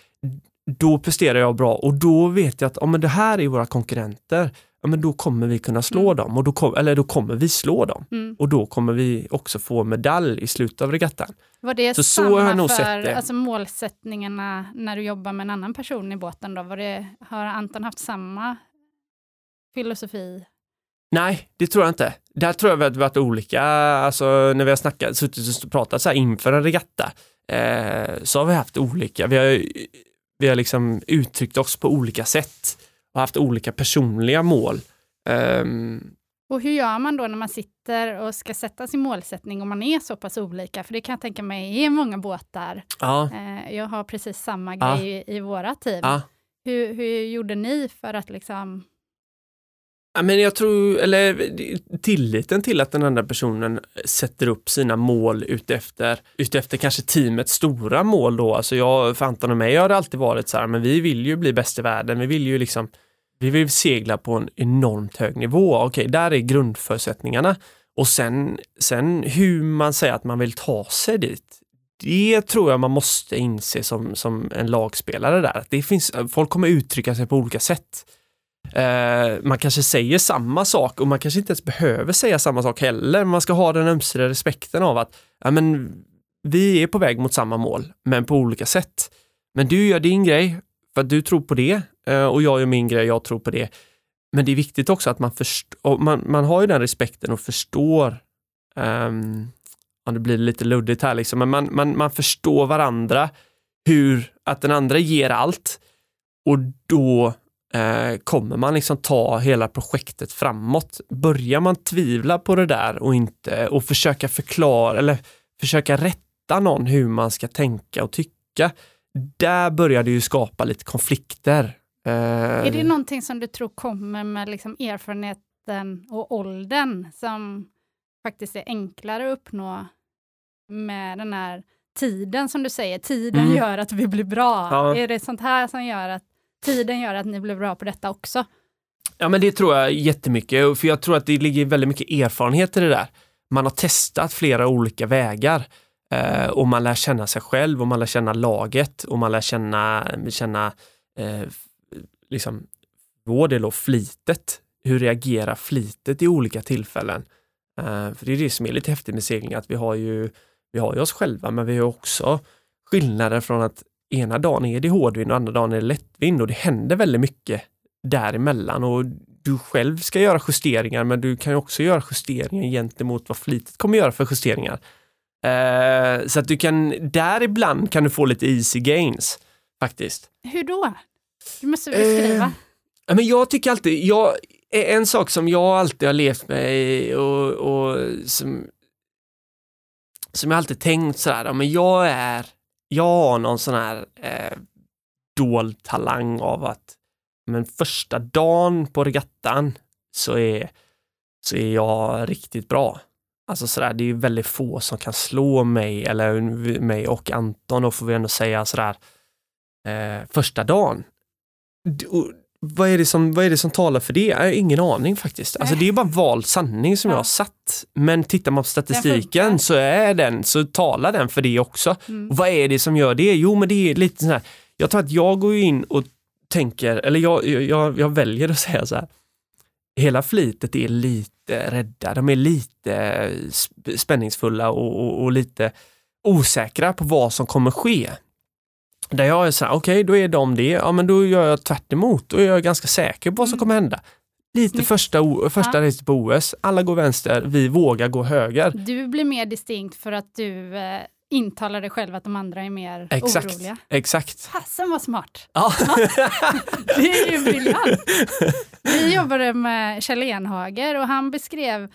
då presterar jag bra och då vet jag att om det här är våra konkurrenter, ja, men då kommer vi kunna slå mm. dem och då, kom, eller då kommer vi slå dem mm. och då kommer vi också få medalj i slutet av regattan. Var det så samma så har jag nog för sett det. Alltså målsättningarna när du jobbar med en annan person i båten? Då? Var det, har Anton haft samma filosofi? Nej, det tror jag inte. Där tror jag vi har varit olika, alltså när vi har snackat, suttit och pratat så här inför en regatta, eh, så har vi haft olika. Vi har vi har liksom uttryckt oss på olika sätt och haft olika personliga mål. Um, och hur gör man då när man sitter och ska sätta sin målsättning om man är så pass olika? För det kan jag tänka mig är många båtar. Ja. Uh, jag har precis samma grej ja. i, i våra team. Ja. Hur, hur gjorde ni för att liksom Ja, men jag tror, eller tilliten till att den andra personen sätter upp sina mål utefter, utefter kanske teamets stora mål då. Alltså jag, för Anton och mig har det alltid varit så här, men vi vill ju bli bäst i världen. Vi vill ju liksom, vi vill segla på en enormt hög nivå. Okej, där är grundförutsättningarna. Och sen, sen hur man säger att man vill ta sig dit, det tror jag man måste inse som, som en lagspelare där. Det finns, folk kommer uttrycka sig på olika sätt. Eh, man kanske säger samma sak och man kanske inte ens behöver säga samma sak heller. Man ska ha den ömsesidiga respekten av att ja, men, vi är på väg mot samma mål, men på olika sätt. Men du gör din grej för att du tror på det eh, och jag gör min grej, jag tror på det. Men det är viktigt också att man förstår, man, man har ju den respekten och förstår um, ja, det blir lite luddigt här liksom, men man, man, man förstår varandra, hur att den andra ger allt och då eh, kommer man liksom ta hela projektet framåt? Börjar man tvivla på det där och inte och försöka förklara eller försöka rätta någon hur man ska tänka och tycka, där börjar det ju skapa lite konflikter. Eh, är det någonting som du tror kommer med liksom erfarenheten och åldern som faktiskt är enklare att uppnå med den här tiden som du säger, tiden mm. gör att vi blir bra. Ja. Är det sånt här som gör att tiden gör att ni blir bra på detta också? Ja men det tror jag jättemycket, för jag tror att det ligger väldigt mycket erfarenhet i det där. Man har testat flera olika vägar eh, och man lär känna sig själv och man lär känna laget och man lär känna, känna eh, liksom vår del och flitet. Hur reagerar flitet i olika tillfällen? Eh, för det är det som är lite häftigt med segling, att vi har ju, vi har ju oss själva men vi har också skillnader från att ena dagen är det hårdvind och andra dagen är det lättvind och det händer väldigt mycket däremellan och du själv ska göra justeringar men du kan också göra justeringar gentemot vad flitet kommer göra för justeringar. Eh, så att du kan, där ibland kan du få lite easy gains faktiskt. Hur då? Du måste beskriva. Eh, men jag tycker alltid, jag, en sak som jag alltid har levt med och, och som, som jag alltid tänkt sådär, men jag är jag har någon sån här eh, dold talang av att men första dagen på regattan så är, så är jag riktigt bra. Alltså sådär, det är väldigt få som kan slå mig eller mig och Anton, då får vi ändå säga sådär eh, första dagen vad är, det som, vad är det som talar för det? Jag har ingen aning faktiskt. Alltså det är bara vald sanning som ja. jag har satt. Men tittar man på statistiken så är den, så talar den för det också. Mm. Och vad är det som gör det? Jo men det är lite så här, jag tror att jag går in och tänker, eller jag, jag, jag väljer att säga så här, hela flitet är lite rädda, de är lite spänningsfulla och, och, och lite osäkra på vad som kommer ske. Där jag är så här, okej då är de det, ja men då gör jag tvärt emot. Är jag ganska säker på vad som Mm. kommer hända. Lite Snyggt. första, första Ja. racet på OS, alla går vänster, vi vågar gå höger. Du blir mer distinkt för att du eh, intalar dig själv att de andra är mer Exakt. oroliga. Exakt. Fasen vad smart! Ja. Det är ju briljant! Vi jobbade med Kjell Enhager och han beskrev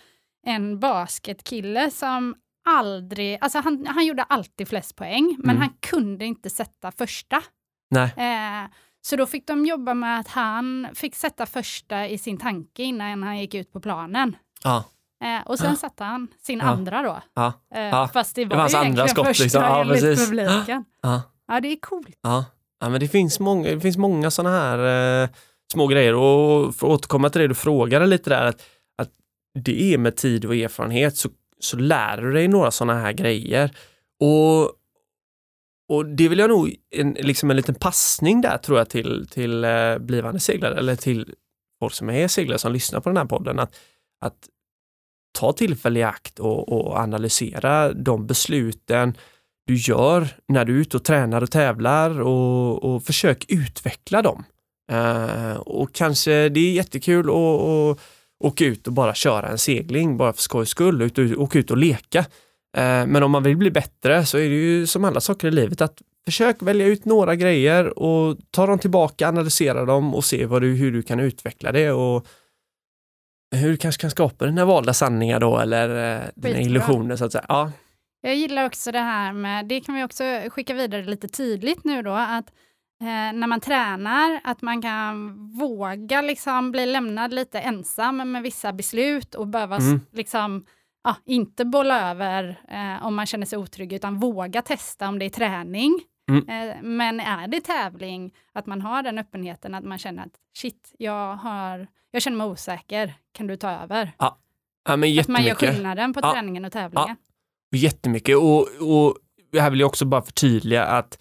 en basketkille som aldrig, alltså han, han gjorde alltid flest poäng, men Mm. han kunde inte sätta första. Nej. Eh, så då fick de jobba med att han fick sätta första i sin tanke innan han gick ut på planen. Ja. Eh, och sen Ja. satte han sin Ja. andra då. Ja. Eh. Fast det var, var hans andra skott, första liksom. Ja, enligt precis. publiken. Ja. Ja, det är coolt. Ja. ja, men det finns många, det finns många sådana här eh, små grejer och för att återkomma till det du frågade lite där, att, att det är med tid och erfarenhet så, så lär du dig några sådana här grejer. Och, och det vill jag nog, en, liksom en liten passning där tror jag till, till eh, blivande seglare eller till folk som är seglare som lyssnar på den här podden, att, att ta tillfälle i akt och, och analysera de besluten, du gör när du är ute och tränar och tävlar och, och försök utveckla dem. Uh, och kanske det är jättekul att åka ut och bara köra en segling bara för skojs skull, ut, och- åka ut och leka. Eh, men om man vill bli bättre så är det ju som alla saker i livet att försök välja ut några grejer och ta dem tillbaka, analysera dem och se vad du, hur du kan utveckla det och hur du kanske kan skapa dina valda sanningar då eller eh, dina illusioner så att säga. Ja, Jag gillar också det här med, det kan vi också skicka vidare lite tydligt nu då, att när man tränar, att man kan våga liksom bli lämnad lite ensam med vissa beslut och behöva Mm. liksom, ja, inte bolla över eh, om man känner sig otrygg, utan våga testa om det är träning. Mm. Eh, men är det tävling, att man har den öppenheten, att man känner att shit, jag, har, jag känner mig osäker, kan du ta över? ja men Att man gör skillnaden på Ja. träningen och tävlingen. Jättemycket och, och här vill jag också bara förtydliga att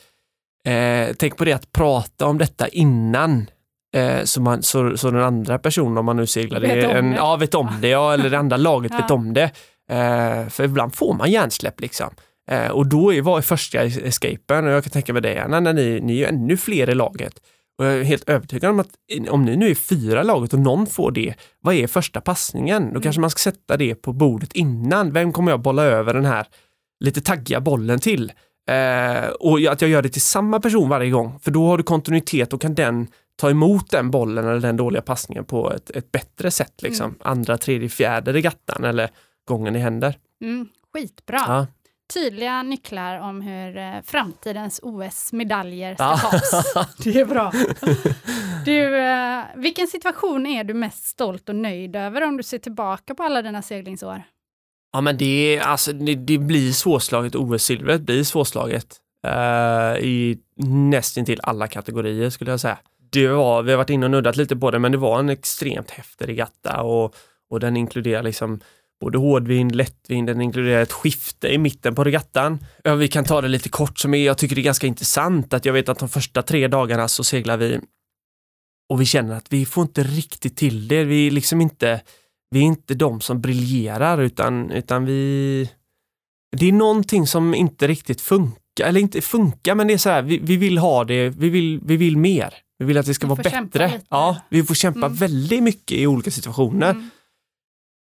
eh, tänk på det att prata om detta innan eh, så, man, så, så den andra personen, om man nu seglar, Vet om en, det. ja vet om det, ja, eller det andra laget Ja. vet om det. Eh, för ibland får man hjärnsläpp liksom. Eh, och då är första escapen? Och jag kan tänka mig det, när, när ni, ni är ännu fler i laget. Och jag är helt övertygad om att om ni nu är fyra laget och någon får det, vad är första passningen? Då Mm. kanske man ska sätta det på bordet innan. Vem kommer jag bolla över den här lite taggiga bollen till? Eh, och att jag gör det till samma person varje gång, för då har du kontinuitet och kan den ta emot den bollen eller den dåliga passningen på ett, ett bättre sätt. Liksom. Mm. Andra, tredje, fjärde regattan eller gången i händer. Mm, skitbra. Ja. Tydliga nycklar om hur eh, framtidens OS-medaljer ska Ja. tas. Det är bra. Du, eh, vilken situation är du mest stolt och nöjd över om du ser tillbaka på alla dina seglingsår? Ja men det, alltså, det, det blir svårslaget, OS-silvret blir svårslaget uh, i nästintill alla kategorier skulle jag säga. Det var, vi har varit inne och nuddat lite på det, men det var en extremt häftig regatta och, och den inkluderar liksom både hårdvind, lättvind, den inkluderar ett skifte i mitten på regattan. Ja, vi kan ta det lite kort som är, jag tycker det är ganska intressant att jag vet att de första tre dagarna så seglar vi och vi känner att vi får inte riktigt till det. Vi är liksom inte, vi är inte de som briljerar utan, utan vi... Det är någonting som inte riktigt funkar, eller inte funkar, men det är så här, vi, vi vill ha det, vi vill, vi vill mer. Vi vill att det ska Vi vara bättre. Ja, vi får kämpa Mm. väldigt mycket i olika situationer. Mm.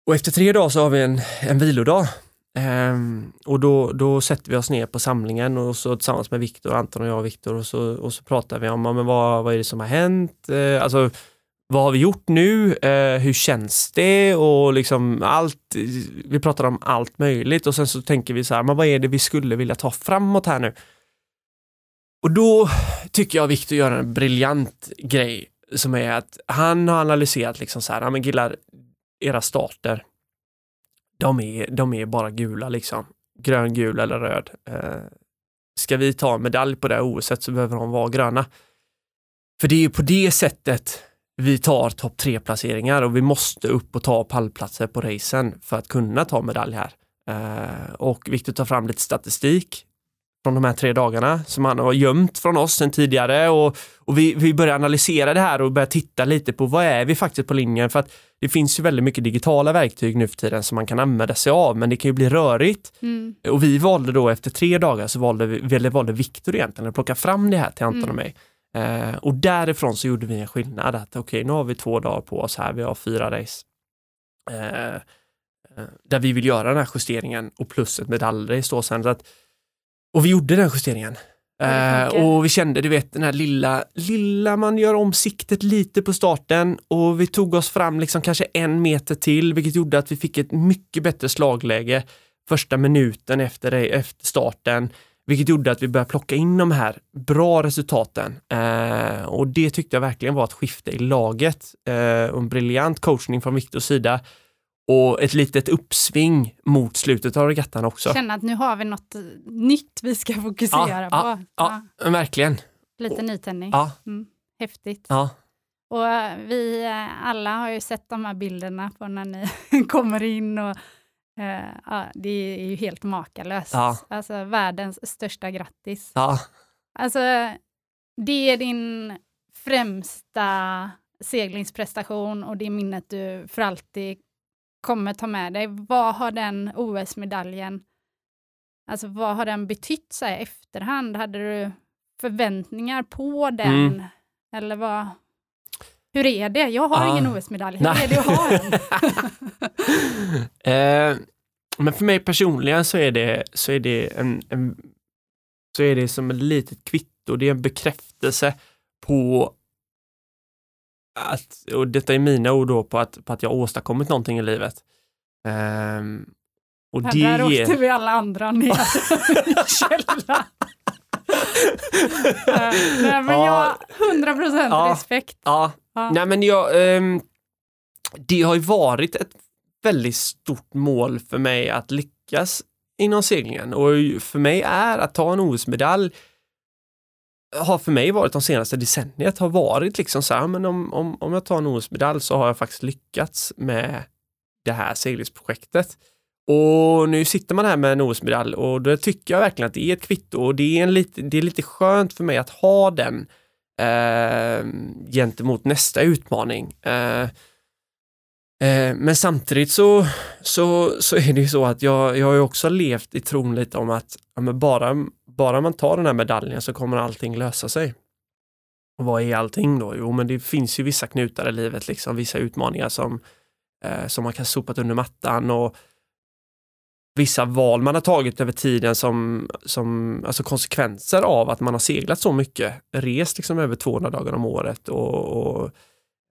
Och efter tre dagar så har vi en, en vilodag. Ehm, och då, då sätter vi oss ner på samlingen och så tillsammans med Viktor, Anton och jag och Viktor och så, och så pratar vi om ja, men vad, vad är det som har hänt? Eh, alltså, vad har vi gjort nu? Eh, hur känns det? Och liksom allt, vi pratar om allt möjligt och sen så tänker vi så här, men vad är det vi skulle vilja ta framåt här nu? Och då tycker jag Viktor gör en briljant grej som är att han har analyserat liksom så här, ja men killar, era starter, de är, de är bara gula liksom. Grön, gul eller röd. Eh, ska vi ta medalj på det här OSet så behöver de vara gröna. För det är ju på det sättet vi tar topp tre placeringar och vi måste upp och ta pallplatser på racen för att kunna ta medalj här. Eh, och viktigt att ta fram lite statistik från de här tre dagarna som han har gömt från oss sedan tidigare och, och vi, vi börjar analysera det här och börjar titta lite på vad är vi faktiskt på linjen för att det finns ju väldigt mycket digitala verktyg nu för tiden som man kan använda sig av men det kan ju bli rörigt. Mm. Och vi valde då efter tre dagar så valde, vi, eller valde Viktor egentligen att plocka fram det här till Anton och mig. Eh, och därifrån så gjorde vi en skillnad att okej okay, nu har vi två dagar på oss här, vi har fyra race. Eh, eh där vi vill göra den här justeringen och plus ett medaljrace då sen. Så att, och vi gjorde den justeringen. Eh, och vi kände, du vet, den här lilla, lilla, man gör om siktet lite på starten och vi tog oss fram liksom kanske en meter till, vilket gjorde att vi fick ett mycket bättre slagläge första minuten efter, efter starten, vilket gjorde att vi började plocka in de här bra resultaten. Eh, och det tyckte jag verkligen var ett skifte i laget eh, och en briljant coachning från Viktors sida och ett litet uppsving mot slutet av regattan också. Känna att nu har vi något nytt vi ska fokusera ja, på. Ja, ja, verkligen. Lite nytändning. Ja. Mm, häftigt. Ja. Och eh, vi eh, alla har ju sett de här bilderna på när ni kommer in och ja, det är ju helt makalöst. Ja. Alltså världens största grattis. Ja. Alltså, det är din främsta seglingsprestation och det minnet du för alltid kommer ta med dig. Vad har den OS-medaljen, alltså vad har den betytt så här, efterhand? Hade du förväntningar på den? Mm. Eller vad? Hur är det? Jag har ah. ingen OS-medalj. Hur Nej. är det att ha en? eh, men för mig personligen så är det, så är det en, en så är det som ett litet kvitto. Det är en bekräftelse på att, och detta är mina ord då på att, på att jag åstadkommit någonting i livet. Um, och det där ger... åkte vi alla andra ner i källaren. uh, nej, men ja, jag har 100% ja, respekt. Ja ja. Nej, men jag, um, det har ju varit ett väldigt stort mål för mig att lyckas inom seglingen och för mig är att ta en OS-medalj har för mig varit de senaste decenniet har varit liksom så här, men om, om, om jag tar en OS-medalj så har jag faktiskt lyckats med det här seglingsprojektet. Och nu sitter man här med en OS-medalj och då tycker jag verkligen att det är ett kvitto och det är, en lite, det är lite skönt för mig att ha den eh, gentemot nästa utmaning. Eh, eh, men samtidigt så, så, så är det ju så att jag, jag har ju också levt i tron lite om att ja, bara bara man tar den här medaljen så kommer allting lösa sig. Och vad är allting då? Jo, men det finns ju vissa knutar i livet, liksom vissa utmaningar som, eh, som man kan sopa under mattan och vissa val man har tagit över tiden som, som alltså konsekvenser av att man har seglat så mycket, rest liksom över 200 dagar om året och, och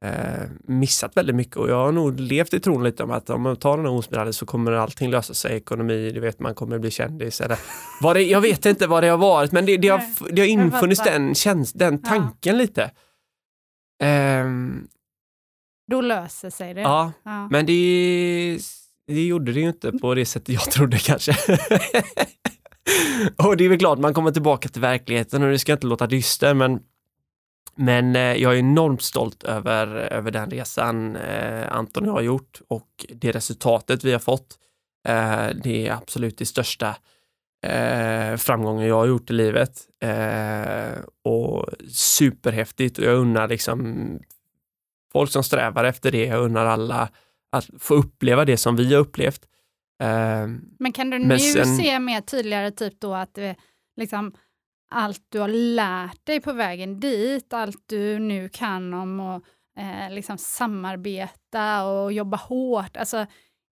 eh, missat väldigt mycket och jag har nog levt i tron lite om att om man tar den här OS-medaljen så kommer allting lösa sig, ekonomi, du vet man kommer bli kändis eller vad det, jag vet inte vad det har varit men det, det, har, det har infunnits den, käns, den tanken ja. lite. Um, Då löser sig det. Ja, ja. men det, det gjorde det ju inte på det sättet jag trodde kanske. och det är väl klart, man kommer tillbaka till verkligheten och det ska inte låta dyster men men eh, jag är enormt stolt över, över den resan eh, Anton och jag har gjort och det resultatet vi har fått. Eh, det är absolut det största framgången jag har gjort i livet. Och superhäftigt och jag unnar liksom folk som strävar efter det, jag unnar alla att få uppleva det som vi har upplevt. Eh, Men kan du nu sen... se mer tydligare typ då att liksom, allt du har lärt dig på vägen dit, allt du nu kan om att eh, liksom samarbeta och jobba hårt. Alltså,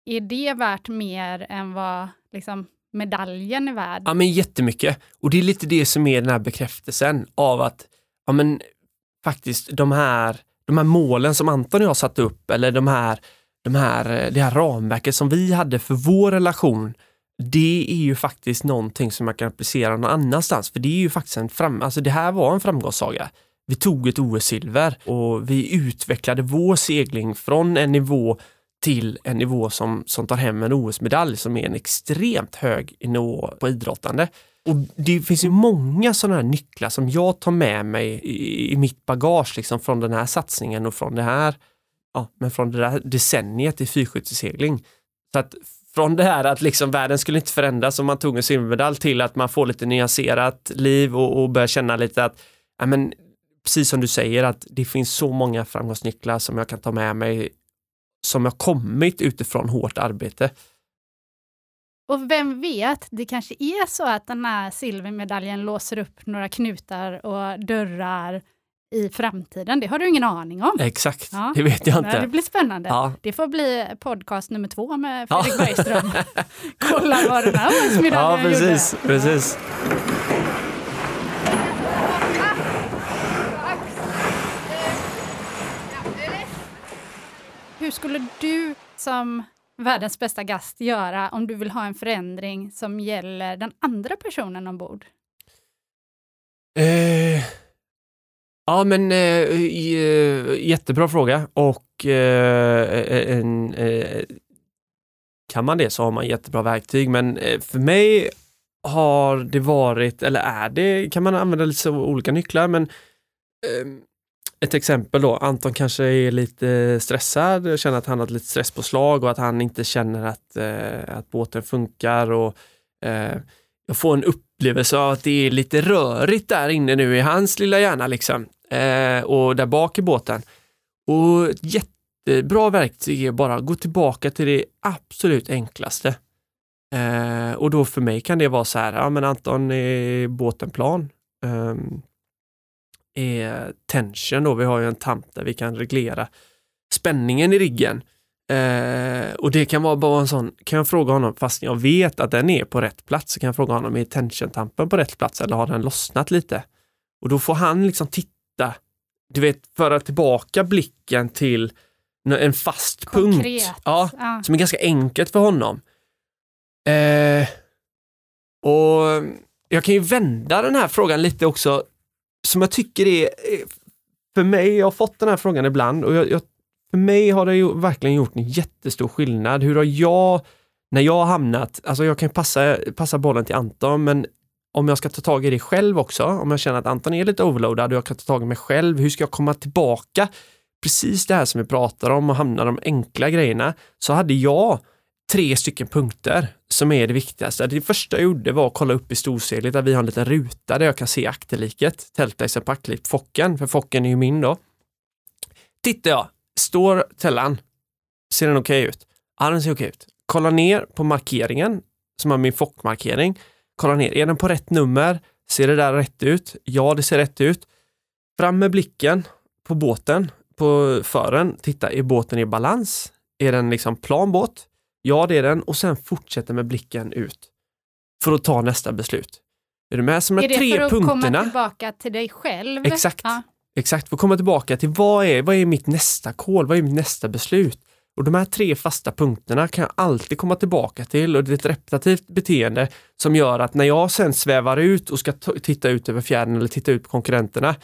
är det värt mer än vad liksom, medaljen är värd? Ja, men jättemycket. Och det är lite det som är den här bekräftelsen av att ja, men, faktiskt de här, de här målen som Anton och jag satt upp eller de här, de här, eh, det här ramverket som vi hade för vår relation det är ju faktiskt någonting som man kan applicera någon annanstans, för det är ju faktiskt en fram, alltså det här var en framgångssaga. Vi tog ett OS-silver och vi utvecklade vår segling från en nivå till en nivå som, som tar hem en OS-medalj som är en extremt hög nivå på idrottande. Och Det finns ju många sådana här nycklar som jag tar med mig i, i mitt bagage liksom från den här satsningen och från det här, ja, men från det där decenniet i fyrskyttesegling. Så att från det här att liksom världen skulle inte förändras om man tog en silvermedalj till att man får lite nyanserat liv och, och börjar känna lite att, ja, men, precis som du säger, att det finns så många framgångsnycklar som jag kan ta med mig som har kommit utifrån hårt arbete. Och vem vet, det kanske är så att den här silvermedaljen låser upp några knutar och dörrar i framtiden. Det har du ingen aning om. Exakt, ja. det vet jag inte. Det blir spännande. Ja. Det får bli podcast nummer två med Fredrik ja. Bergström. Kolla vad den här OS-medaljen ja, precis, gjorde. Precis. Hur skulle du som världens bästa gast göra om du vill ha en förändring som gäller den andra personen ombord? Eh, ja, men eh, eh, jättebra fråga. Och eh, eh, en, eh, kan man det så har man jättebra verktyg, men eh, för mig har det varit, eller är det, kan man använda lite olika nycklar, men ehm, ett exempel då, Anton kanske är lite stressad, känner att han har ett lite stresspåslag och att han inte känner att, att båten funkar och jag får en upplevelse av att det är lite rörigt där inne nu i hans lilla hjärna liksom eh, och där bak i båten. Och ett jättebra verktyg är bara att gå tillbaka till det absolut enklaste. Eh, och då för mig kan det vara så här, ja men Anton, är båten plan? Eh, är tension då. Vi har ju en tamp där vi kan reglera spänningen i riggen. Eh, och det kan vara bara en sån, kan jag fråga honom, fast jag vet att den är på rätt plats, så kan jag fråga honom, är tension-tampen på rätt plats eller har den lossnat lite? Och då får han liksom titta, du vet, föra tillbaka blicken till en fast Konkret. punkt. Ja, ja, Som är ganska enkelt för honom. Eh, och jag kan ju vända den här frågan lite också som jag tycker är, för mig, jag har fått den här frågan ibland och jag, jag, för mig har det ju verkligen gjort en jättestor skillnad. Hur har jag, när jag har hamnat, alltså jag kan passa, passa bollen till Anton, men om jag ska ta tag i det själv också, om jag känner att Anton är lite overloadad och jag kan ta tag i mig själv, hur ska jag komma tillbaka? Precis det här som vi pratar om och hamna de enkla grejerna, så hade jag tre stycken punkter som är det viktigaste. Det första jag gjorde var att kolla upp i storseglet där vi har en liten ruta där jag kan se akterliket, tältajsen på akterliket, Focken, för Focken är ju min då. Tittar jag, står tällan, ser den okej okay ut? Ja, den ser okej okay ut. Kolla ner på markeringen som har min fockmarkering. Kolla ner, är den på rätt nummer? Ser det där rätt ut? Ja, det ser rätt ut. Fram med blicken på båten, på fören. Titta, är båten i balans? Är den liksom plan båt? Ja, det är den. Och sen fortsätta med blicken ut för att ta nästa beslut. Är du med? Som är det tre för att punkterna. komma tillbaka till dig själv? Exakt. Ja. Exakt, att komma tillbaka till vad är, vad är mitt nästa call? Vad är mitt nästa beslut? Och de här tre fasta punkterna kan jag alltid komma tillbaka till och det är ett repetitivt beteende som gör att när jag sen svävar ut och ska titta ut över fjärden eller titta ut på konkurrenterna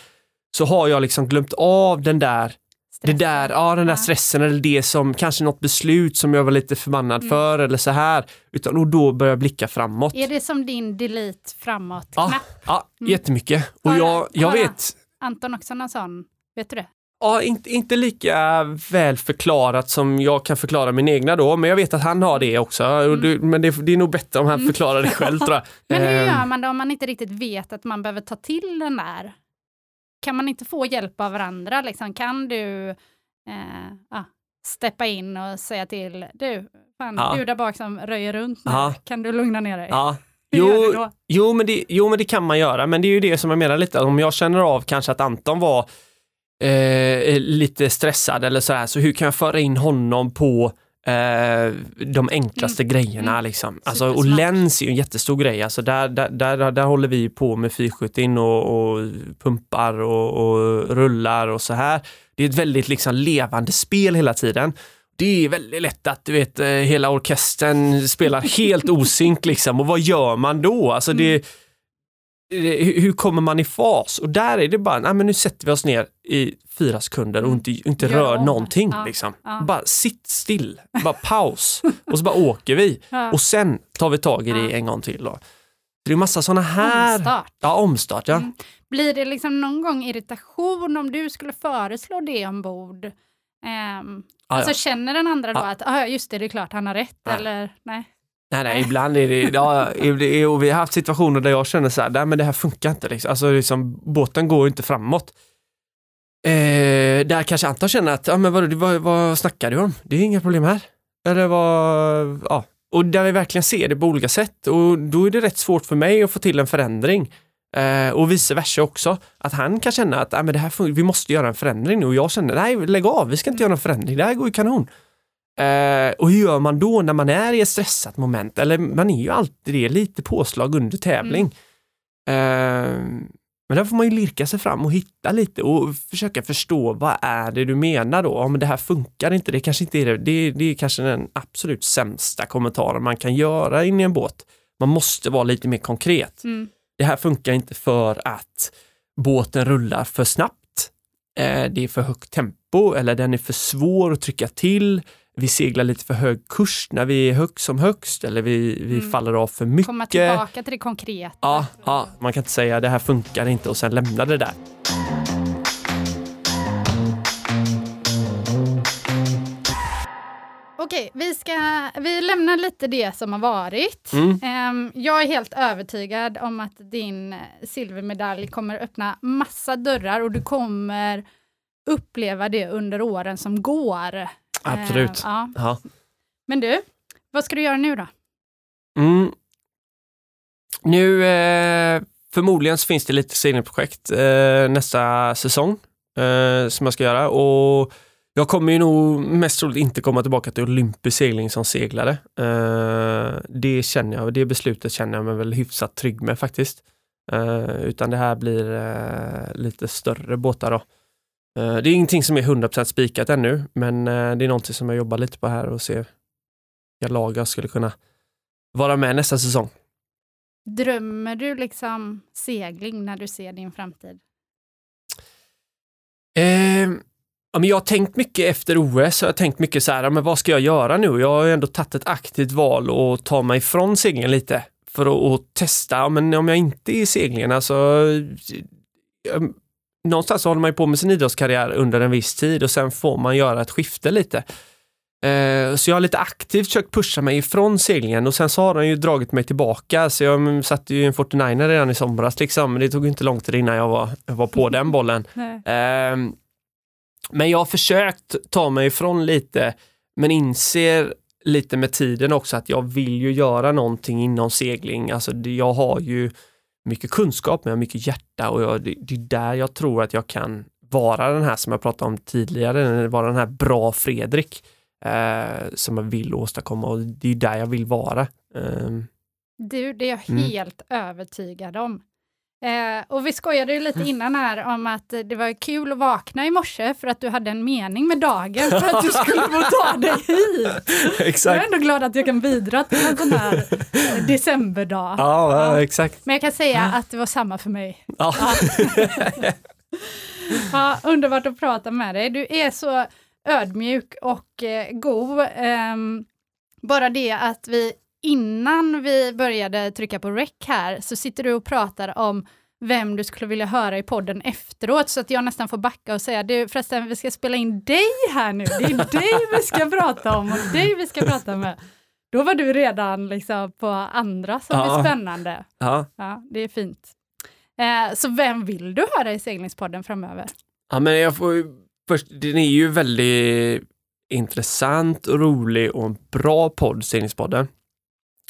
så har jag liksom glömt av den där det där, ja, den där stressen eller det som kanske något beslut som jag var lite förbannad mm. för eller så här. Utan och då börjar jag blicka framåt. Är det som din delete framåt Ja, ja mm. jättemycket. Och jag, jag vet. Anton också någon sån, vet du det? Ja, inte, inte lika väl förklarat som jag kan förklara min egna då, men jag vet att han har det också. Mm. men det, det, är nog bättre om han mm. förklarar det själv tror jag. men hur gör ehm. man då om man inte riktigt vet att man behöver ta till den där kan man inte få hjälp av varandra? Liksom? Kan du eh, ah, steppa in och säga till, du, fan, ja. du där bak som röjer runt nu, ja. kan du lugna ner dig? Ja. Jo, jo, men det, jo, men det kan man göra, men det är ju det som jag menar lite, om jag känner av kanske att Anton var eh, lite stressad eller så här, så hur kan jag föra in honom på eh, de enklaste mm. grejerna. Mm. Liksom. Alltså, och läns är ju en jättestor grej. Alltså, där, där, där, där håller vi på med 470 och, och pumpar och, och, rullar och så här. Det är ett väldigt liksom, levande spel hela tiden. Det är väldigt lätt att du vet, eh, hela orkestern spelar helt osynk liksom. och vad gör man då? Alltså, det, mm hur kommer man i fas? Och där är det bara, nej men nu sätter vi oss ner i fyra sekunder och mm. inte, inte ja. rör någonting. Ja. Liksom. Ja. Bara sitt still, bara paus och så bara åker vi. Och sen tar vi tag i det en gång till. Då. Det är massa sådana här... Omstart. Ja, omstart. Ja. Mm. Blir det liksom någon gång irritation om du skulle föreslå det ombord? Um, ja. Alltså känner den andra då Ja. att, ah, just det, det är klart han har rätt, Nej. eller nej? Nej, nej, ibland är det, ja, och vi har haft situationer där jag känner så här, nej men det här funkar inte liksom. Alltså liksom, båten går inte framåt. Eh, där kanske Anton känner att, ja men vad, vad, vad snackar du om? Det är inga problem här. Eller vad, ja. Och där vi verkligen ser det på olika sätt och då är det rätt svårt för mig att få till en förändring. Eh, och vice versa också. Att han kan känna att ah, men det här vi måste göra en förändring nu och jag känner nej lägg av, vi ska inte göra en förändring, det här går ju kanon. Eh, och hur gör man då när man är i ett stressat moment? Eller man är ju alltid det, lite påslag under tävling. Eh, men där får man ju lirka sig fram och hitta lite och försöka förstå vad är det du menar då? Ja, men det här funkar inte, det kanske inte är det. Det, det är kanske den absolut sämsta kommentaren man kan göra in i en båt. Man måste vara lite mer konkret. Mm. Det här funkar inte för att båten rullar för snabbt. Eh, det är för högt tempo eller den är för svår att trycka till. Vi seglar lite för hög kurs när vi är högst som högst eller vi, vi Mm. faller av för mycket. Komma tillbaka till det konkreta. Ja, ja, man kan inte säga det här funkar inte och sen lämna det där. Okej, vi, ska, vi lämnar lite det som har varit. Mm. Ehm, jag är helt övertygad om att din silvermedalj kommer öppna massa dörrar och du kommer uppleva det under åren som går. Absolut. Ehm, ja. Ja. Men du, vad ska du göra nu då? Mm. Nu, eh, förmodligen så finns det lite segelprojekt eh, nästa säsong eh, som jag ska göra och jag kommer ju nog mest troligt inte komma tillbaka till olympisk segling som seglare. Eh, det känner jag, det beslutet känner jag mig väl hyfsat trygg med faktiskt. Eh, utan det här blir eh, lite större båtar då. Det är ingenting som är 100% spikat ännu, men det är någonting som jag jobbar lite på här och ser vilka lag jag skulle kunna vara med nästa säsong. Drömmer du liksom segling när du ser din framtid? Eh, ja, men jag har tänkt mycket efter OS, jag har tänkt mycket så här, men vad ska jag göra nu? Jag har ju ändå tagit ett aktivt val och ta mig ifrån seglingen lite för att, testa, men om jag inte är i seglingen, alltså eh, någonstans håller man ju på med sin idrottskarriär under en viss tid och sen får man göra ett skifte lite. Eh, Så jag har lite aktivt försökt pusha mig ifrån seglingen och sen så har den ju dragit mig tillbaka så jag mm, satte ju en 49 redan i somras liksom. Men det tog inte lång tid innan jag var, jag var på den bollen. Nej. Men jag har försökt ta mig ifrån lite, men inser lite med tiden också att jag vill ju göra någonting inom segling. Alltså jag har ju mycket kunskap, men jag har mycket hjärta och jag, det, det är där jag tror att jag kan vara den här som jag pratade om tidigare, vara den här bra Fredrik eh, som jag vill åstadkomma och det är där jag vill vara. Ehm, Du, det är jag Mm. helt övertygad om. Eh, och vi skojade ju lite innan här om att det var kul att vakna i morse för att du hade en mening med dagen för att du skulle få ta dig hit. Jag är exakt. ändå glad att jag kan bidra till en sån här eh, decemberdag. Ja, ja, exakt. Men jag kan säga att det var samma för mig. Ja. Ja, underbart att prata med dig. Du är så ödmjuk och eh, god. Ehm, bara det att vi innan vi började trycka på rec här så sitter du och pratar om vem du skulle vilja höra i podden efteråt så att jag nästan får backa och säga du förresten vi ska spela in dig här nu. Det är dig vi ska prata om och dig vi ska prata med. Då var du redan liksom på andra som Ja. är spännande. Ja. Ja, det är fint. Eh, så vem vill du höra i seglingspodden framöver? Ja, men jag får ju först, den är ju väldigt intressant och rolig och en bra podd, Seglingspodden.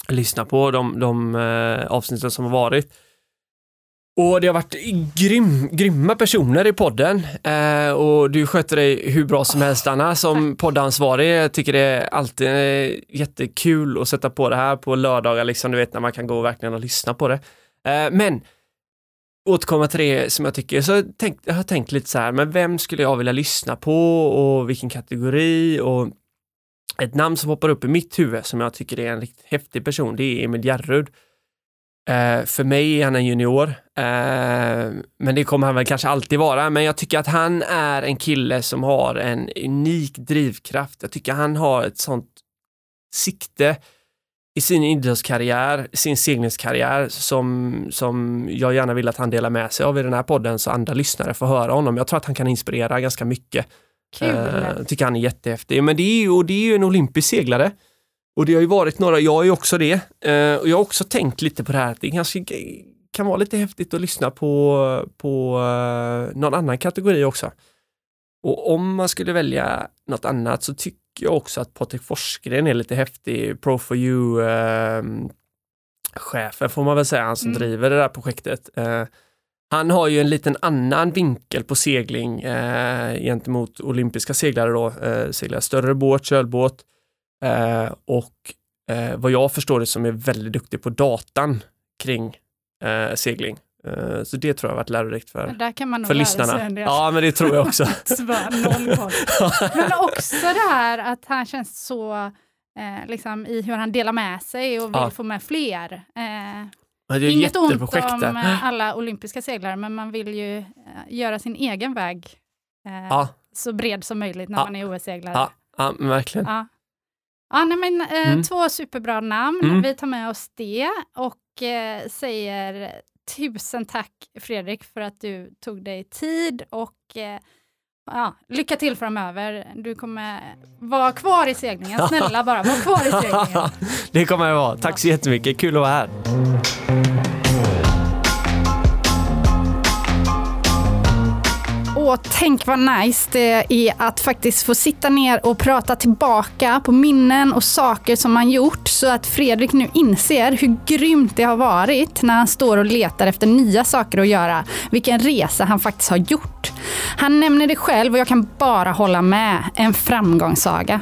Lyssna på de, de eh, avsnitten som har varit. Och det har varit grym, grymma personer i podden eh, och du sköter dig hur bra som helst Anna som poddansvarig. Jag tycker det är alltid eh, jättekul att sätta på det här på lördagar liksom, du vet när man kan gå verkligen och lyssna på det. Eh, men återkomma till det som jag tycker, så jag, tänkt, jag har tänkt lite så här, men vem skulle jag vilja lyssna på och vilken kategori och ett namn som hoppar upp i mitt huvud som jag tycker är en riktigt häftig person, det är Emil Järrud. Eh, för mig är han en junior, eh, men det kommer han väl kanske alltid vara, men jag tycker att han är en kille som har en unik drivkraft. Jag tycker han har ett sånt sikte i sin idrottskarriär, sin seglingskarriär som, som jag gärna vill att han delar med sig av i den här podden så andra lyssnare får höra honom. Jag tror att han kan inspirera ganska mycket. Kul. Eh, tycker han är jättehäftig. Men det är, ju, och det är ju en olympisk seglare. Och det har ju varit några, jag är ju också det. Eh, och jag har också tänkt lite på det här att det kanske kan vara lite häftigt att lyssna på, på eh, någon annan kategori också. Och om man skulle välja något annat så tycker jag också att Patrik Forsgren är lite häftig. Pro for you eh, chefen får man väl säga, han som Mm. driver det där projektet. Eh, han har ju en liten annan vinkel på segling eh, gentemot olympiska seglare då, eh, seglar större båt, kölbåt eh, och eh, vad jag förstår det som är väldigt duktig på datan kring eh, segling. Eh, så det tror jag har varit lärorikt för, Där kan man nog för lyssnarna. Ja, men det tror jag också. Men också det här att han känns så, eh, liksom, i hur han delar med sig och vill Ja. få med fler. Eh, Ja, det är inget ont om eh, alla olympiska seglare, men man vill ju eh, göra sin egen väg eh, Ja, så bred som möjligt när Ja. man är OS-seglare. ja, ja, verkligen. Ja. Ja, nej, men, eh, Mm. Två superbra namn. Mm. Vi tar med oss det och eh, säger tusen tack Fredrik för att du tog dig tid och eh, ja, lycka till framöver. Du kommer vara kvar i seglingen. Snälla bara, var kvar i seglingen. det kommer jag vara. Tack så jättemycket, kul att vara här. Och tänk vad nice det är att faktiskt få sitta ner och prata tillbaka på minnen och saker som man gjort så att Fredrik nu inser hur grymt det har varit när han står och letar efter nya saker att göra. Vilken resa han faktiskt har gjort. Han nämner det själv och jag kan bara hålla med. En framgångssaga.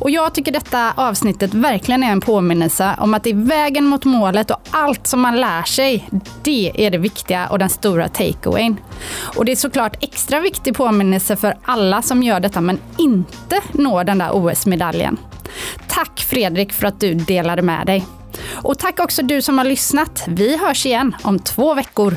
Och jag tycker detta avsnittet verkligen är en påminnelse om att det är vägen mot målet och allt som man lär sig, det är det viktiga och den stora takeawayn. Och det är såklart extra viktig påminnelse för alla som gör detta men inte når den där OS-medaljen. Tack Fredrik för att du delade med dig. Och tack också du som har lyssnat. Vi hörs igen om två veckor.